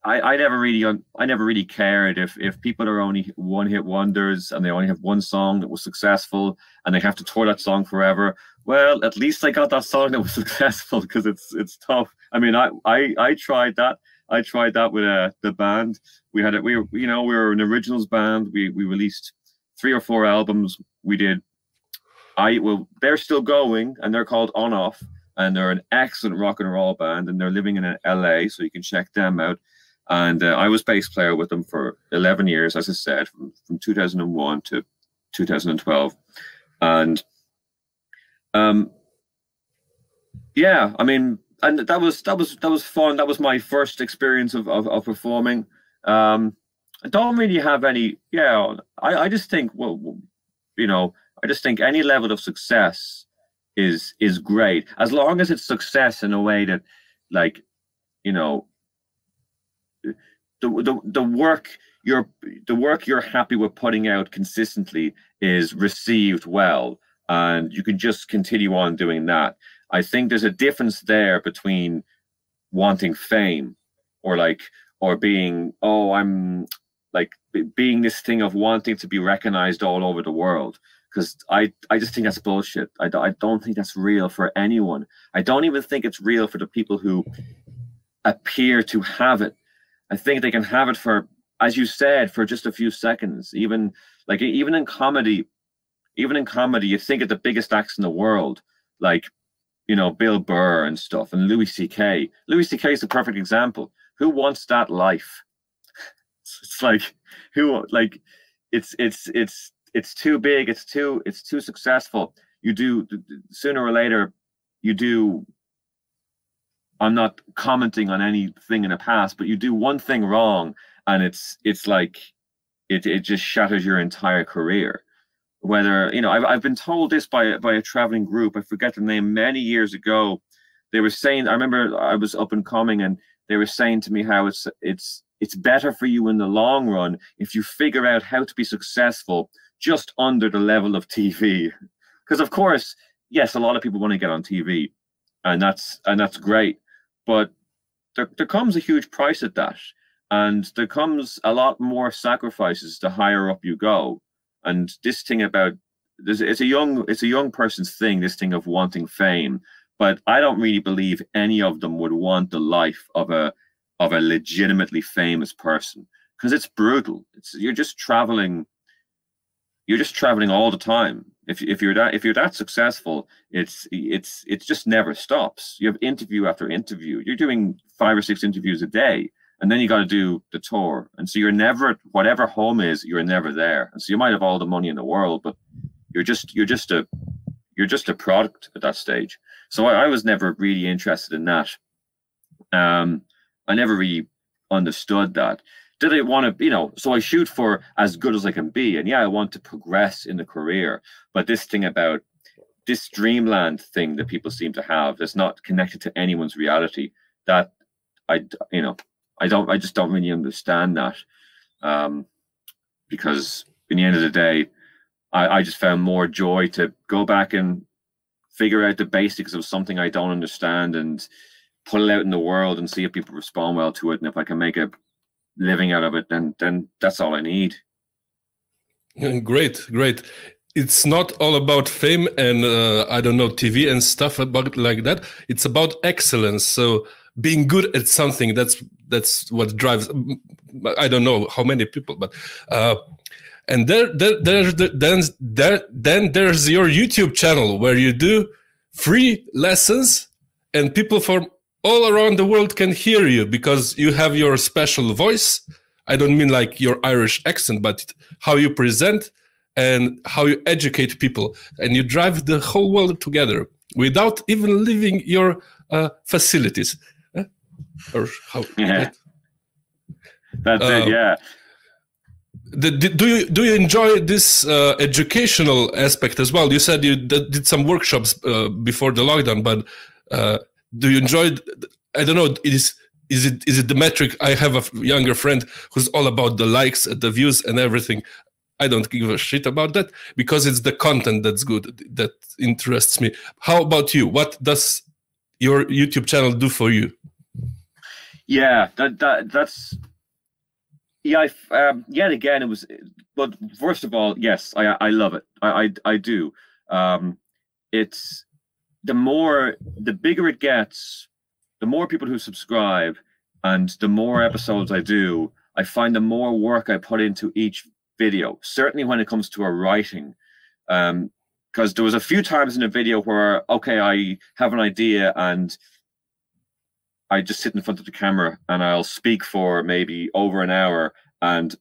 I, I never really, I never really cared if if people are only one hit wonders and they only have one song that was successful and they have to tour that song forever. Well, at least I got that song that was successful because it's it's tough. I mean, I I I tried that. I tried that with uh, the band. We had it. We were, you know, we were an originals band. We we released three or four albums. We did I well, they're still going, and they're called On Off, and they're an excellent rock and roll band, and they're living in LA, so you can check them out. And uh, I was bass player with them for 11 years, as I said, from, from 2001 to 2012, and um, yeah, I mean, and that was that was that was fun. That was my first experience of of, of performing. Um, I don't really have any. Yeah, I I just think well, you know I just think any level of success is is great as long as it's success in a way that, like, you know, the the the work you're the work you're happy with putting out consistently is received well, and you can just continue on doing that. I think there's a difference there between wanting fame or like or being oh i'm like being this thing of wanting to be recognized all over the world because I, I just think that's bullshit. I, I don't think that's real for anyone. I don't even think it's real for the people who appear to have it. I think they can have it for, as you said, for just a few seconds. Even like even in comedy, even in comedy, you think of the biggest acts in the world, like you know Bill Burr and stuff, and Louis C.K. Louis C.K. is the perfect example. Who wants that life? It's like who like it's it's it's it's too big it's too it's too successful you do sooner or later you do i'm not commenting on anything in the past but you do one thing wrong and it's it's like it, it just shatters your entire career whether you know I've, I've been told this by by a traveling group i forget the name many years ago they were saying i remember i was up and coming and they were saying to me how it's it's it's better for you in the long run if you figure out how to be successful just under the level of TV. Because of course, yes, a lot of people want to get on TV, and that's and that's great, but there, there comes a huge price at that, and there comes a lot more sacrifices the higher up you go. And this thing about this, it's a young it's a young person's thing. This thing of wanting fame, but I don't really believe any of them would want the life of a of a legitimately famous person because it's brutal. It's you're just traveling you're just traveling all the time. If, if you're that if you're that successful, it's it's it just never stops. You have interview after interview. You're doing five or six interviews a day, and then you got to do the tour. And so you're never whatever home is, you're never there. And so you might have all the money in the world, but you're just you're just a you're just a product at that stage. So I, I was never really interested in that. Um, I never really understood that did I want to, you know, so I shoot for as good as I can be. And yeah, I want to progress in the career. But this thing about this dreamland thing that people seem to have that's not connected to anyone's reality, that I, you know, I don't, I just don't really understand that. Um, because in the end of the day, I, I just found more joy to go back and figure out the basics of something I don't understand and put it out in the world and see if people respond well to it. And if I can make a living out of it, then then that's all I need. Great, great. It's not all about fame and uh, I don't know TV and stuff about like that. It's about excellence. So being good at something that's that's what drives. I don't know how many people, but uh, and there there there's the, then there then there's your YouTube channel where you do free lessons and people from all around the world can hear you because you have your special voice. I don't mean like your Irish accent, but how you present and how you educate people, and you drive the whole world together without even leaving your uh, facilities. Or how? Yeah. That's it. Um, yeah. The, do you do you enjoy this uh, educational aspect as well? You said you did some workshops uh, before the lockdown, but uh, do you enjoy? I don't know. Is is it is it the metric? I have a younger friend who's all about the likes, the views, and everything. I don't give a shit about that because it's the content that's good that interests me. How about you? What does your YouTube channel do for you? Yeah, that that that's yeah. I, um, yet again, it was. But first of all, yes, I I love it. I I, I do. Um, it's the more the bigger it gets, the more people who subscribe, and the more episodes I do, I find the more work I put into each video. Certainly when it comes to a writing, because um, there was a few times in a video where okay, I have an idea and I just sit in front of the camera and I'll speak for maybe over an hour and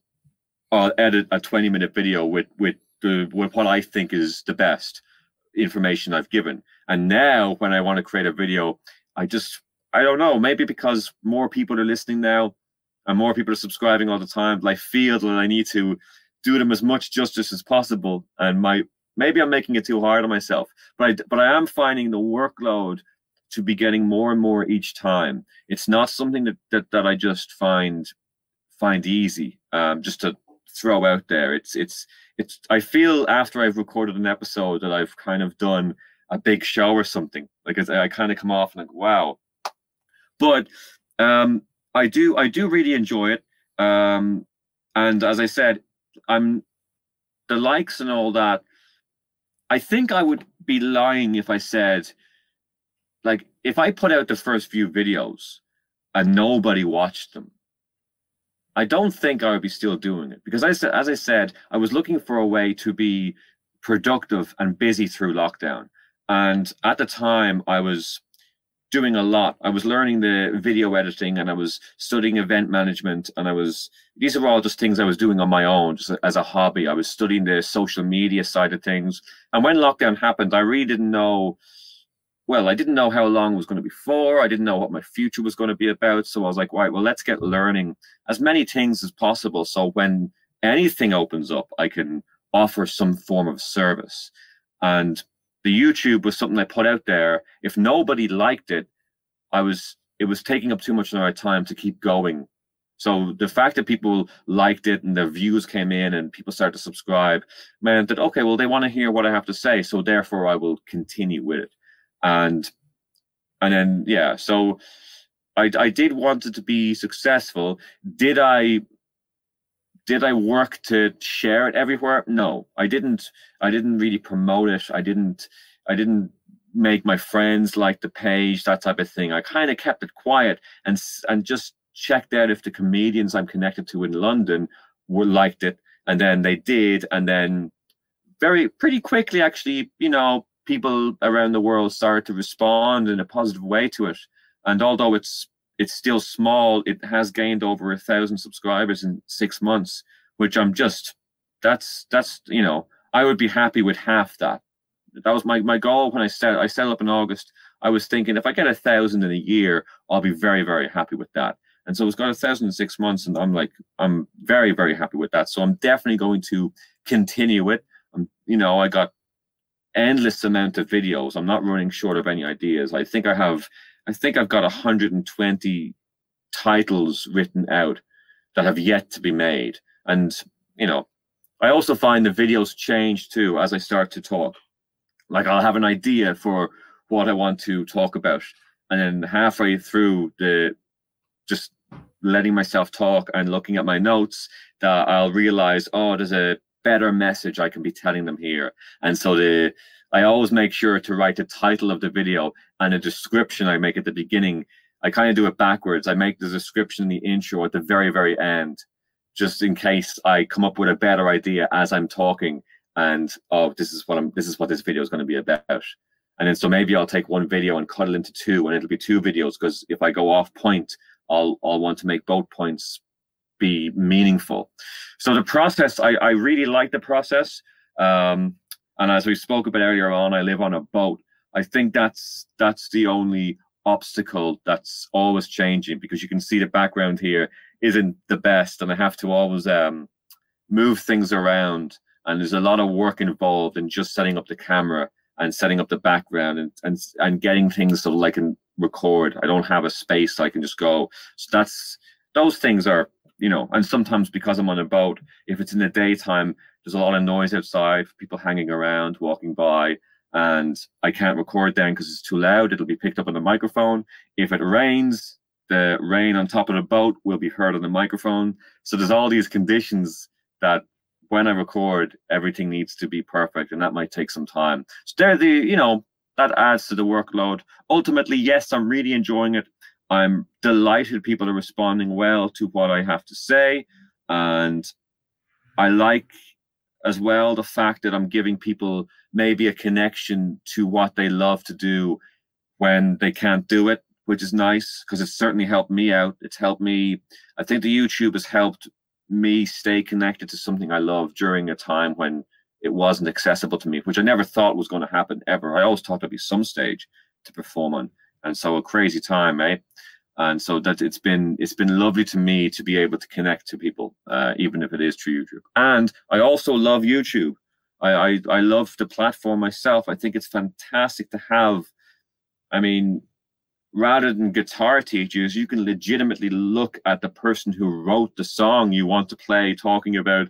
I'll edit a 20 minute video with with the with what I think is the best information I've given. And now when I want to create a video, I just I don't know, maybe because more people are listening now and more people are subscribing all the time, I feel that I need to do them as much justice as possible. And my maybe I'm making it too hard on myself, but I but I am finding the workload to be getting more and more each time. It's not something that that, that I just find find easy. Um, just to throw out there, it's it's it's. I feel after I've recorded an episode that I've kind of done a big show or something. Like I, I kind of come off like, wow. But um, I do I do really enjoy it. Um, and as I said, I'm the likes and all that. I think I would be lying if I said like if I put out the first few videos and nobody watched them, I don't think I would be still doing it because I said, as I said, I was looking for a way to be productive and busy through lockdown. And at the time, I was doing a lot. I was learning the video editing and I was studying event management. And I was, these are all just things I was doing on my own, just as a hobby. I was studying the social media side of things. And when lockdown happened, I really didn't know well, I didn't know how long it was going to be for. I didn't know what my future was going to be about. So I was like, right, well, let's get learning as many things as possible. So when anything opens up, I can offer some form of service. And the YouTube was something I put out there. If nobody liked it, I was it was taking up too much of my time to keep going. So the fact that people liked it and their views came in and people started to subscribe meant that okay, well, they want to hear what I have to say. So therefore I will continue with it and and then yeah so i i did want it to be successful did i did i work to share it everywhere? No i didn't i didn't really promote it. I didn't i didn't make my friends like the page that type of thing. I kind of kept it quiet and and just checked out if the comedians i'm connected to in london were liked it. And then they did and then very pretty quickly actually you know people around the world started to respond in a positive way to it. And although it's it's still small, it has gained over a thousand subscribers in six months, which I'm just that's that's you know I would be happy with half that. That was my my goal when I set I set up in August. I was thinking if I get a thousand in a year, I'll be very very happy with that. And so it's got a thousand in six months, and I'm like I'm very very happy with that. So I'm definitely going to continue it. I'm you know I got endless amount of videos. I'm not running short of any ideas. I think I have, I think I've got 120 titles written out that have yet to be made. And, you know, I also find the videos change too as I start to talk. Like I'll have an idea for what I want to talk about. And then halfway through the just letting myself talk and looking at my notes that I'll realize, oh, there's a better message I can be telling them here. And so the I always make sure to write the title of the video and a description I make at the beginning. I kind of do it backwards. I make the description, in the intro at the very, very end, just in case I come up with a better idea as I'm talking. And oh, this is what I'm. This is what this video is going to be about. And then so maybe I'll take one video and cut it into two, and it'll be two videos because if I go off point, I'll I'll want to make both points be meaningful. So the process, I, I really like the process. Um, and as we spoke about earlier on, I live on a boat. I think that's that's the only obstacle that's always changing because you can see the background here isn't the best, and I have to always um, move things around. And there's a lot of work involved in just setting up the camera and setting up the background and and, and getting things so that I can record. I don't have a space so I can just go. So that's those things are you know, and sometimes because I'm on a boat, if it's in the daytime, there's a lot of noise outside, people hanging around, walking by, and I can't record then because it's too loud. It'll be picked up on the microphone. If it rains, the rain on top of the boat will be heard on the microphone. So there's all these conditions that when I record, everything needs to be perfect, and that might take some time. So there, the you know that adds to the workload. Ultimately, yes, I'm really enjoying it. I'm delighted people are responding well to what I have to say. And I like as well the fact that I'm giving people maybe a connection to what they love to do when they can't do it, which is nice because it's certainly helped me out. It's helped me. I think the YouTube has helped me stay connected to something I love during a time when it wasn't accessible to me, which I never thought was going to happen ever. I always thought there'd be some stage to perform on and so a crazy time, eh? And so that it's been it's been lovely to me to be able to connect to people, uh, even if it is through YouTube. And I also love YouTube. I, I I love the platform myself. I think it's fantastic to have. I mean, rather than guitar teachers, you can legitimately look at the person who wrote the song you want to play, talking about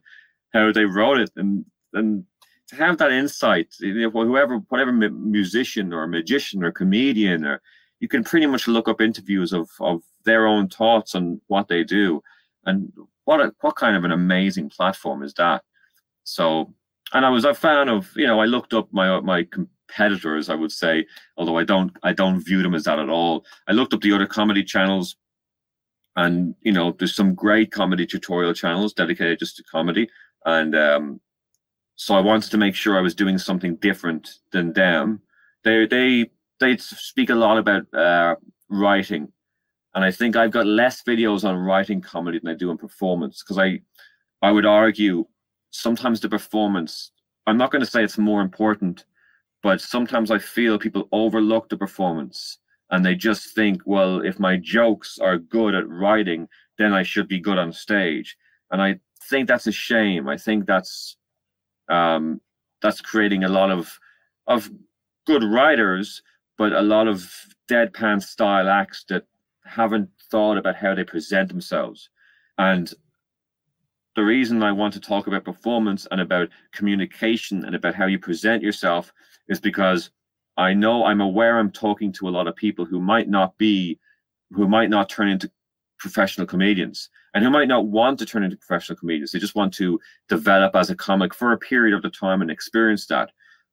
how they wrote it, and and to have that insight, you know, whoever, whatever musician or magician or comedian or you can pretty much look up interviews of, of their own thoughts on what they do. And what a, what kind of an amazing platform is that? So, and I was a fan of, you know, I looked up my my competitors, I would say, although I don't I don't view them as that at all. I looked up the other comedy channels, and you know, there's some great comedy tutorial channels dedicated just to comedy, and um, so I wanted to make sure I was doing something different than them. They they they speak a lot about uh, writing, and I think I've got less videos on writing comedy than I do on performance because I, I would argue sometimes the performance. I'm not going to say it's more important, but sometimes I feel people overlook the performance and they just think, well, if my jokes are good at writing, then I should be good on stage. And I think that's a shame. I think that's um, that's creating a lot of of good writers but a lot of deadpan style acts that haven't thought about how they present themselves. And the reason I want to talk about performance and about communication and about how you present yourself is because I know I'm aware I'm talking to a lot of people who might not be, who might not turn into professional comedians and who might not want to turn into professional comedians. They just want to develop as a comic for a period of the time and experience that.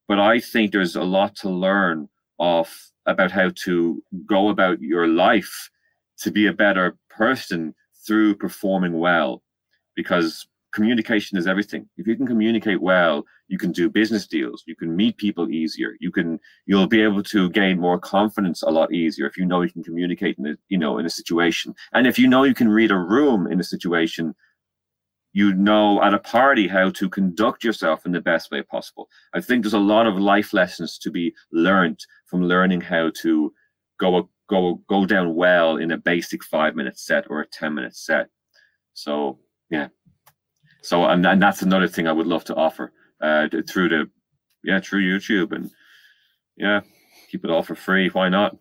But I think there's a lot to learn of about how to go about your life to be a better person through performing well. Because communication is everything. If you can communicate well you can do business deals. You can meet people easier. You can you'll be able to gain more confidence a lot easier if you know you can communicate in a you know in a situation. And if you know you can read a room in a situation you know at a party how to conduct yourself in the best way possible. I think there's a lot of life lessons to be learned from learning how to go go go down well in a basic five minute set or a ten minute set. So yeah, so and, and that's another thing I would love to offer uh, through the yeah through YouTube and yeah keep it all for free. Why not?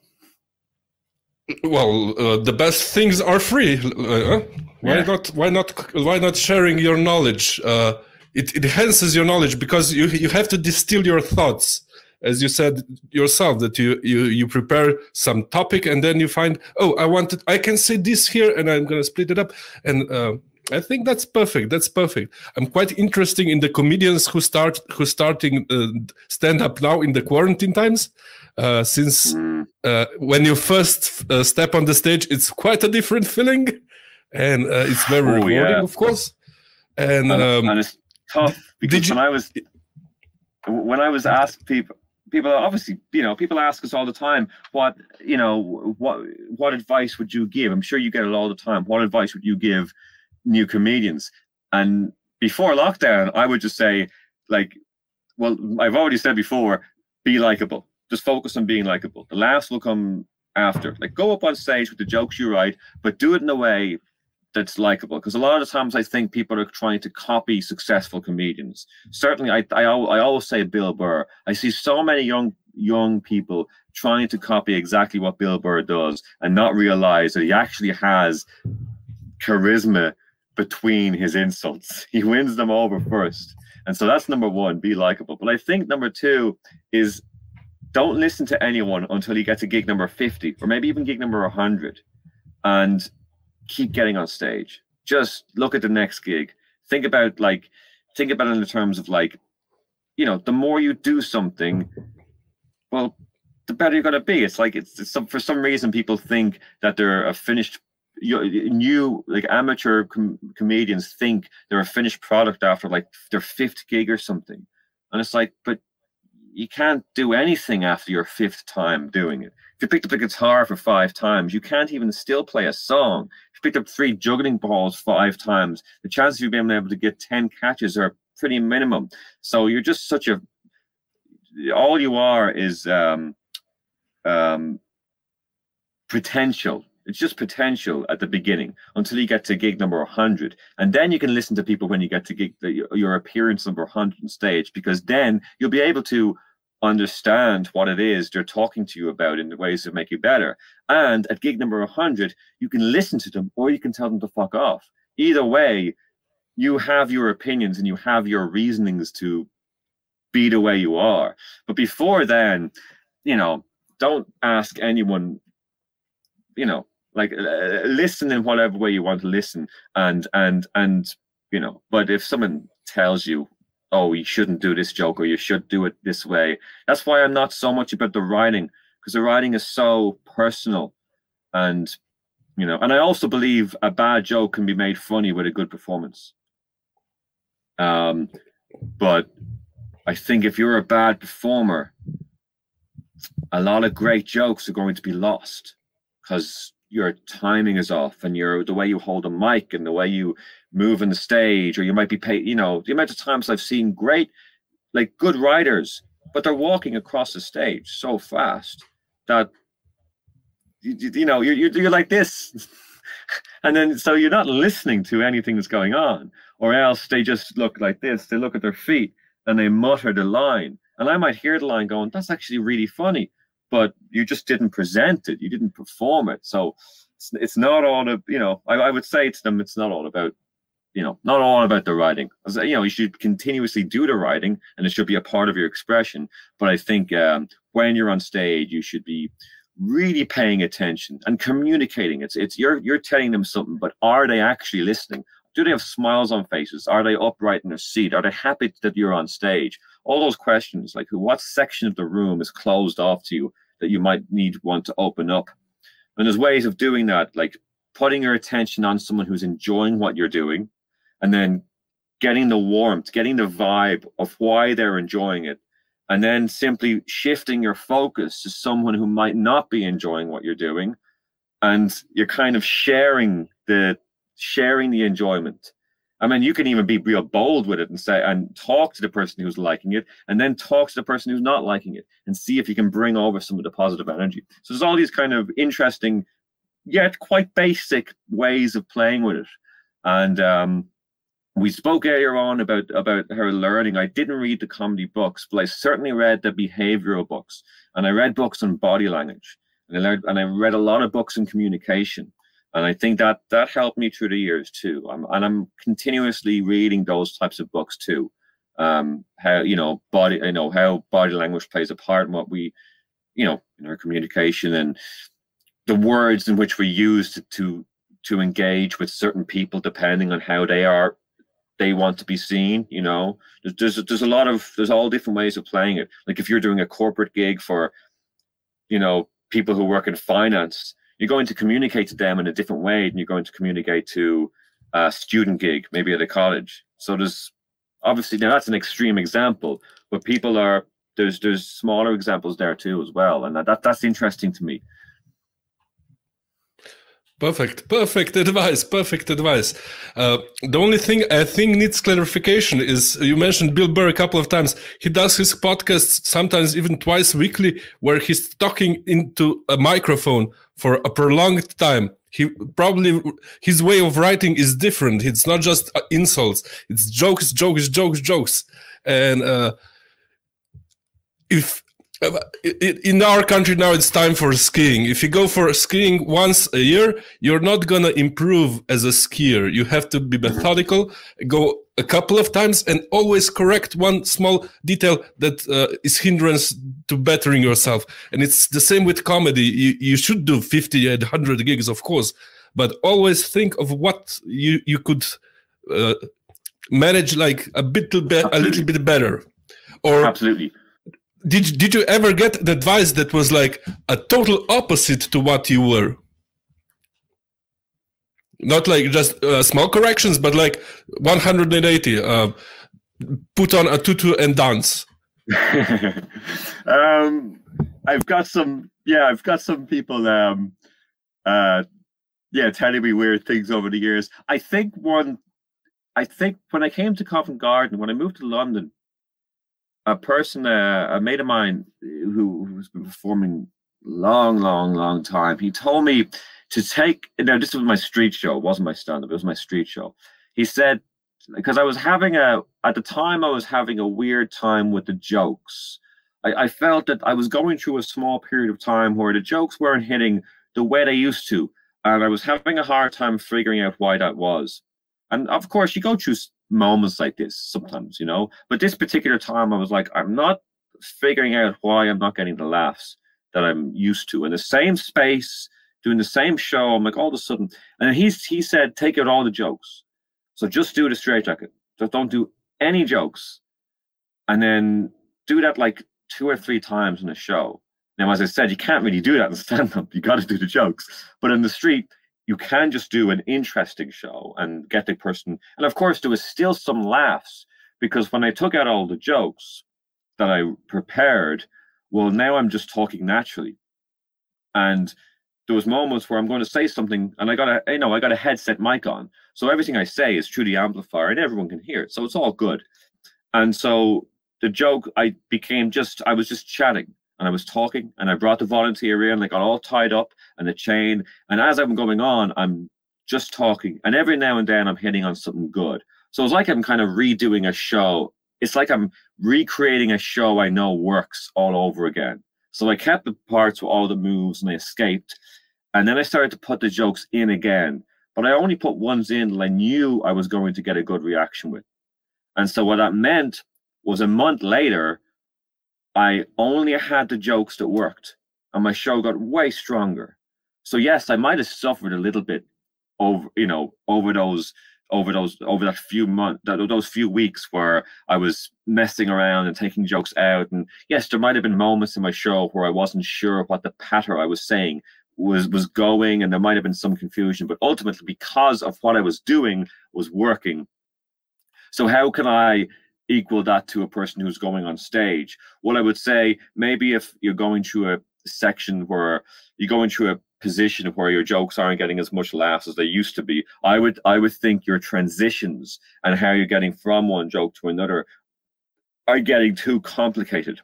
Well, uh, the best things are free. Uh, why yeah. not? Why not? Why not sharing your knowledge? Uh, it, it enhances your knowledge because you you have to distill your thoughts, as you said yourself. That you you you prepare some topic and then you find, oh, I wanted, I can say this here, and I'm gonna split it up. And uh, I think that's perfect. That's perfect. I'm quite interested in the comedians who start who starting uh, stand up now in the quarantine times uh, since mm. uh, when you first uh, step on the stage, it's quite a different feeling, and uh, it's very oh, rewarding, yeah. of course. And, and, um, and it's tough because when. I was when I was asked people people obviously you know people ask us all the time what you know what what advice would you give i'm sure you get it all the time what advice would you give new comedians and before lockdown i would just say like well i've already said before be likable just focus on being likable the laughs will come after like go up on stage with the jokes you write but do it in a way that's likable because a lot of times I think people are trying to copy successful comedians. Certainly, I, I I always say Bill Burr. I see so many young young people trying to copy exactly what Bill Burr does and not realize that he actually has charisma between his insults. He wins them over first, and so that's number one. Be likable. But I think number two is don't listen to anyone until you get to gig number fifty or maybe even gig number hundred, and keep getting on stage. Just look at the next gig. Think about like think about it in the terms of like, you know, the more you do something, well, the better you're gonna be. It's like it's, it's some for some reason people think that they're a finished you, new like amateur com- comedians think they're a finished product after like their fifth gig or something and it's like but you can't do anything after your fifth time doing it if you picked up a guitar for five times, you can't even still play a song. If you picked up three juggling balls five times, the chances of you being able to get 10 catches are pretty minimum. So you're just such a, all you are is um, um, potential. It's just potential at the beginning until you get to gig number 100. And then you can listen to people when you get to gig, the, your appearance number 100 on stage, because then you'll be able to understand what it is they're talking to you about in the ways that make you better. And at gig number 100, you can listen to them or you can tell them to fuck off. Either way, you have your opinions and you have your reasonings to be the way you are. But before then, you know, don't ask anyone, you know, like uh, listen in whatever way you want to listen and and and you know but if someone tells you oh, you shouldn't do this joke or you should do it this way. That's why I'm not so much about the writing because the writing is so personal and you know and i also believe a bad joke can be made funny with a good performance um but i think if you're a bad performer a lot of great jokes are going to be lost because your timing is off and your the way you hold a mic and the way you move in the stage or you might be paid you know the amount of times i've seen great like good writers but they're walking across the stage so fast that you, you know you're, you're, like this. And then so you're not listening to anything that's going on or else they just look like this. They look at their feet and they mutter the line. And i might hear the line going that's actually really funny but you just didn't present it. You didn't perform it. So it's, it's not all of you know I, I would say to them it's not all about you know, not all about the writing. You know, you should continuously do the writing, and it should be a part of your expression. But I think um, when you're on stage, you should be really paying attention and communicating. It's it's you're you're telling them something, but are they actually listening? Do they have smiles on faces? Are they upright in their seat? Are they happy that you're on stage? All those questions, like what section of the room is closed off to you that you might need want to open up. And there's ways of doing that, like putting your attention on someone who's enjoying what you're doing and then getting the warmth, getting the vibe of why they're enjoying it, and then simply shifting your focus to someone who might not be enjoying what you're doing, and you're kind of sharing the sharing the enjoyment. I mean, you can even be real bold with it and say and talk to the person who's liking it, and then talk to the person who's not liking it, and see if you can bring over some of the positive energy. So there's all these kind of interesting, yet quite basic ways of playing with it, and um, we spoke earlier on about about her learning. I didn't read the comedy books, but I certainly read the behavioral books, and I read books on body language, and I learned, and I read a lot of books on communication, and I think that that helped me through the years too. I'm, and I'm continuously reading those types of books too. Um, how you know body, you know how body language plays a part in what we, you know, in our communication and the words in which we use to, to to engage with certain people depending on how they are they want to be seen you know? There's, there's there's a lot of there's all different ways of playing it. Like if you're doing a corporate gig for you know people who work in finance you're going to communicate to them in a different way than you're going to communicate to a student gig maybe at a college. So there's obviously now that's an extreme example but people are there's there's smaller examples there too as well, and that that's interesting to me. Perfect, perfect advice, perfect advice. Uh, the only thing I think needs clarification is you mentioned Bill Burr a couple of times. He does his podcasts sometimes even twice weekly, where he's talking into a microphone for a prolonged time. He probably his way of writing is different. It's not just uh, insults; it's jokes, jokes, jokes, jokes. And uh, if in our country now it's time for skiing. If you go for skiing once a year you're not going to improve as a skier. You have to be methodical go a couple of times and always correct one small detail that uh, is hindrance to bettering yourself. And it's the same with comedy. You, you should do 50 and 100 gigs of course but always think of what you you could uh, manage like a bit a little bit better. Or absolutely did did you ever get the advice that was like a total opposite to what you were? Not like just uh, small corrections, but like 180. Uh, put on a tutu and dance. um, I've got some. Yeah, I've got some people. Um, uh, yeah, telling me weird things over the years. I think one. I think when I came to Covent Garden, when I moved to London, a person, uh, a mate of mine who, who's been performing long, long, long time, he told me to take, now this was my street show, it wasn't my stand up, it was my street show. He said, because I was having a, at the time, I was having a weird time with the jokes. I, I felt that I was going through a small period of time where the jokes weren't hitting the way they used to. And I was having a hard time figuring out why that was. And of course, you go through moments like this sometimes, you know. But this particular time, I was like, I'm not figuring out why I'm not getting the laughs that I'm used to in the same space, doing the same show. I'm like, all of a sudden, and he's he said, take out all the jokes. So just do the straight jacket. Just don't do any jokes, and then do that like two or three times in a show. Now, as I said, you can't really do that in stand up. You got to do the jokes. But in the street, you can just do an interesting show and get the person. And of course, there was still some laughs because when I took out all the jokes that I prepared, well, now I'm just talking naturally. And there was moments where I'm going to say something and I got a, you know, I got a headset mic on. So everything I say is through the amplifier and everyone can hear it. So it's all good. And so the joke, I became just, I was just chatting and I was talking and I brought the volunteer in, and I got all tied up and a chain. And as I'm going on, I'm just talking. And every now and then I'm hitting on something good. So it's like I'm kind of redoing a show. It's like I'm recreating a show I know works all over again. So I kept the parts with all the moves and I escaped. And then I started to put the jokes in again. But I only put ones in that I knew I was going to get a good reaction with. And so what that meant was a month later, I only had the jokes that worked, and my show got way stronger. So yes, I might have suffered a little bit over, you know, over those, over those, over that few months, those few weeks where I was messing around and taking jokes out. And yes, there might have been moments in my show where I wasn't sure what the patter I was saying was was going, and there might have been some confusion. But ultimately, because of what I was doing was working. So how can I equal that to a person who's going on stage? Well, I would say maybe if you're going through a section where you're going through a position where your jokes aren't getting as much laughs as they used to be, I would I would think your transitions and how you're getting from one joke to another are getting too complicated.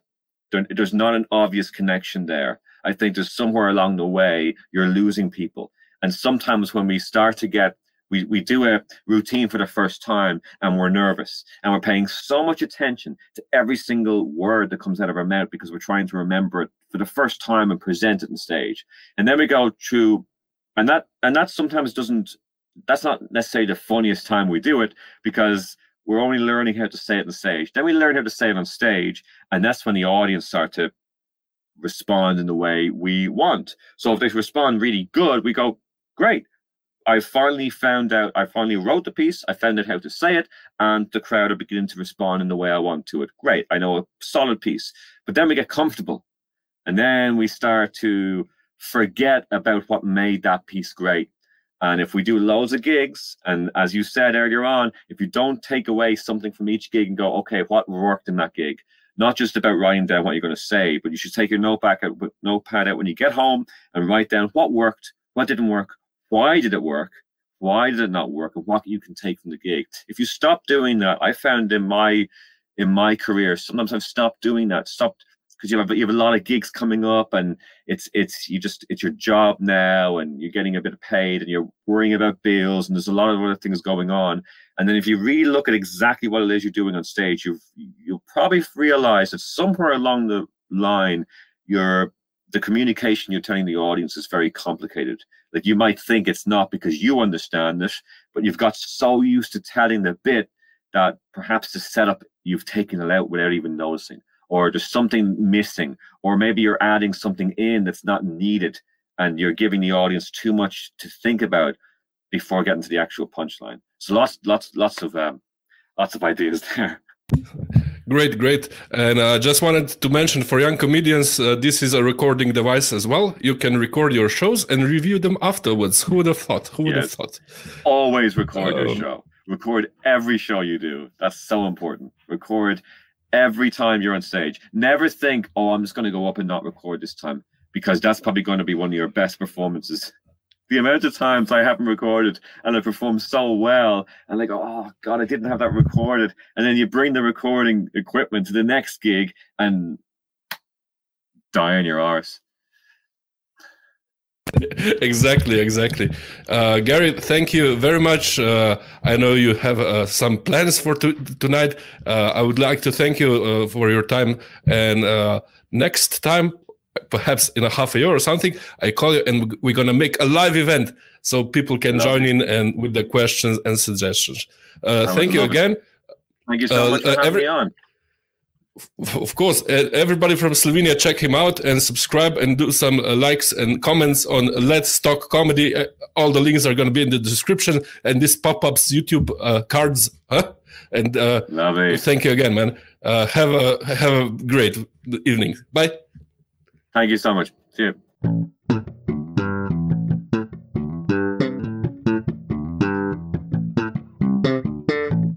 There, there's not an obvious connection there. I think there's somewhere along the way you're losing people. And sometimes when we start to get we, we do a routine for the first time and we're nervous and we're paying so much attention to every single word that comes out of our mouth because we're trying to remember it for the first time and present it on stage. And then we go through, and that and that sometimes doesn't. That's not necessarily the funniest time we do it because we're only learning how to say it on stage. Then we learn how to say it on stage, and that's when the audience start to respond in the way we want. So if they respond really good, we go, great I finally found out, I finally wrote the piece, I found out how to say it, and the crowd are beginning to respond in the way I want to it. Great, I know a solid piece. But then we get comfortable. And then we start to forget about what made that piece great. And if we do loads of gigs, and as you said earlier on, if you don't take away something from each gig and go, okay, what worked in that gig? not just about writing down what you're going to say, but you should take your notepad out, notepad out when you get home and write down what worked, what didn't work, why did it work, why did it not work, and what you can take from the gig. If you stop doing that, I found in my in my career, sometimes I've stopped doing that, stopped because you have you have a lot of gigs coming up and it's it's you just it's your job now and you're getting a bit paid and you're worrying about bills and there's a lot of other things going on. And then if you really look at exactly what it is you're doing on stage you've you'll probably realize that somewhere along the line your the communication you're telling the audience is very complicated like you might think it's not because you understand it but you've got so used to telling the bit that perhaps the setup you've taken it out without even noticing or there's something missing, or maybe you're adding something in that's not needed and you're giving the audience too much to think about before getting to the actual punchline. So lots, lots, lots of um, lots of ideas there. Great, great. And I uh, just wanted to mention for young comedians, uh, this is a recording device as well. You can record your shows and review them afterwards. Who would have thought? Who would yes. have thought? Always record um, your show. Record every show you do. That's so important. Record every time you're on stage. Never think, oh, I'm just going to go up and not record this time, because that's probably going to be one of your best performances. The amount of times I haven't recorded and I perform so well, and I go, oh God, I didn't have that recorded. And then you bring the recording equipment to the next gig and die on your arse. exactly, exactly. Uh, Gary, thank you very much. Uh, I know you have uh, some plans for tonight. Uh, I would like to thank you uh, for your time. And uh, next time, perhaps in a half a year or something, I call you and we're gonna make a live event so people can join in and with the questions and suggestions. thank you again. It. Thank you so much for having every, me on of course, everybody from Slovenia, check him out and subscribe and do some uh, likes and comments on Let's Talk Comedy. Uh, all the links are going to be in the description and this pop-ups YouTube uh, cards. Huh? And uh, thank you again, man. Uh, have a have a great evening. Bye. Thank you so much. See you.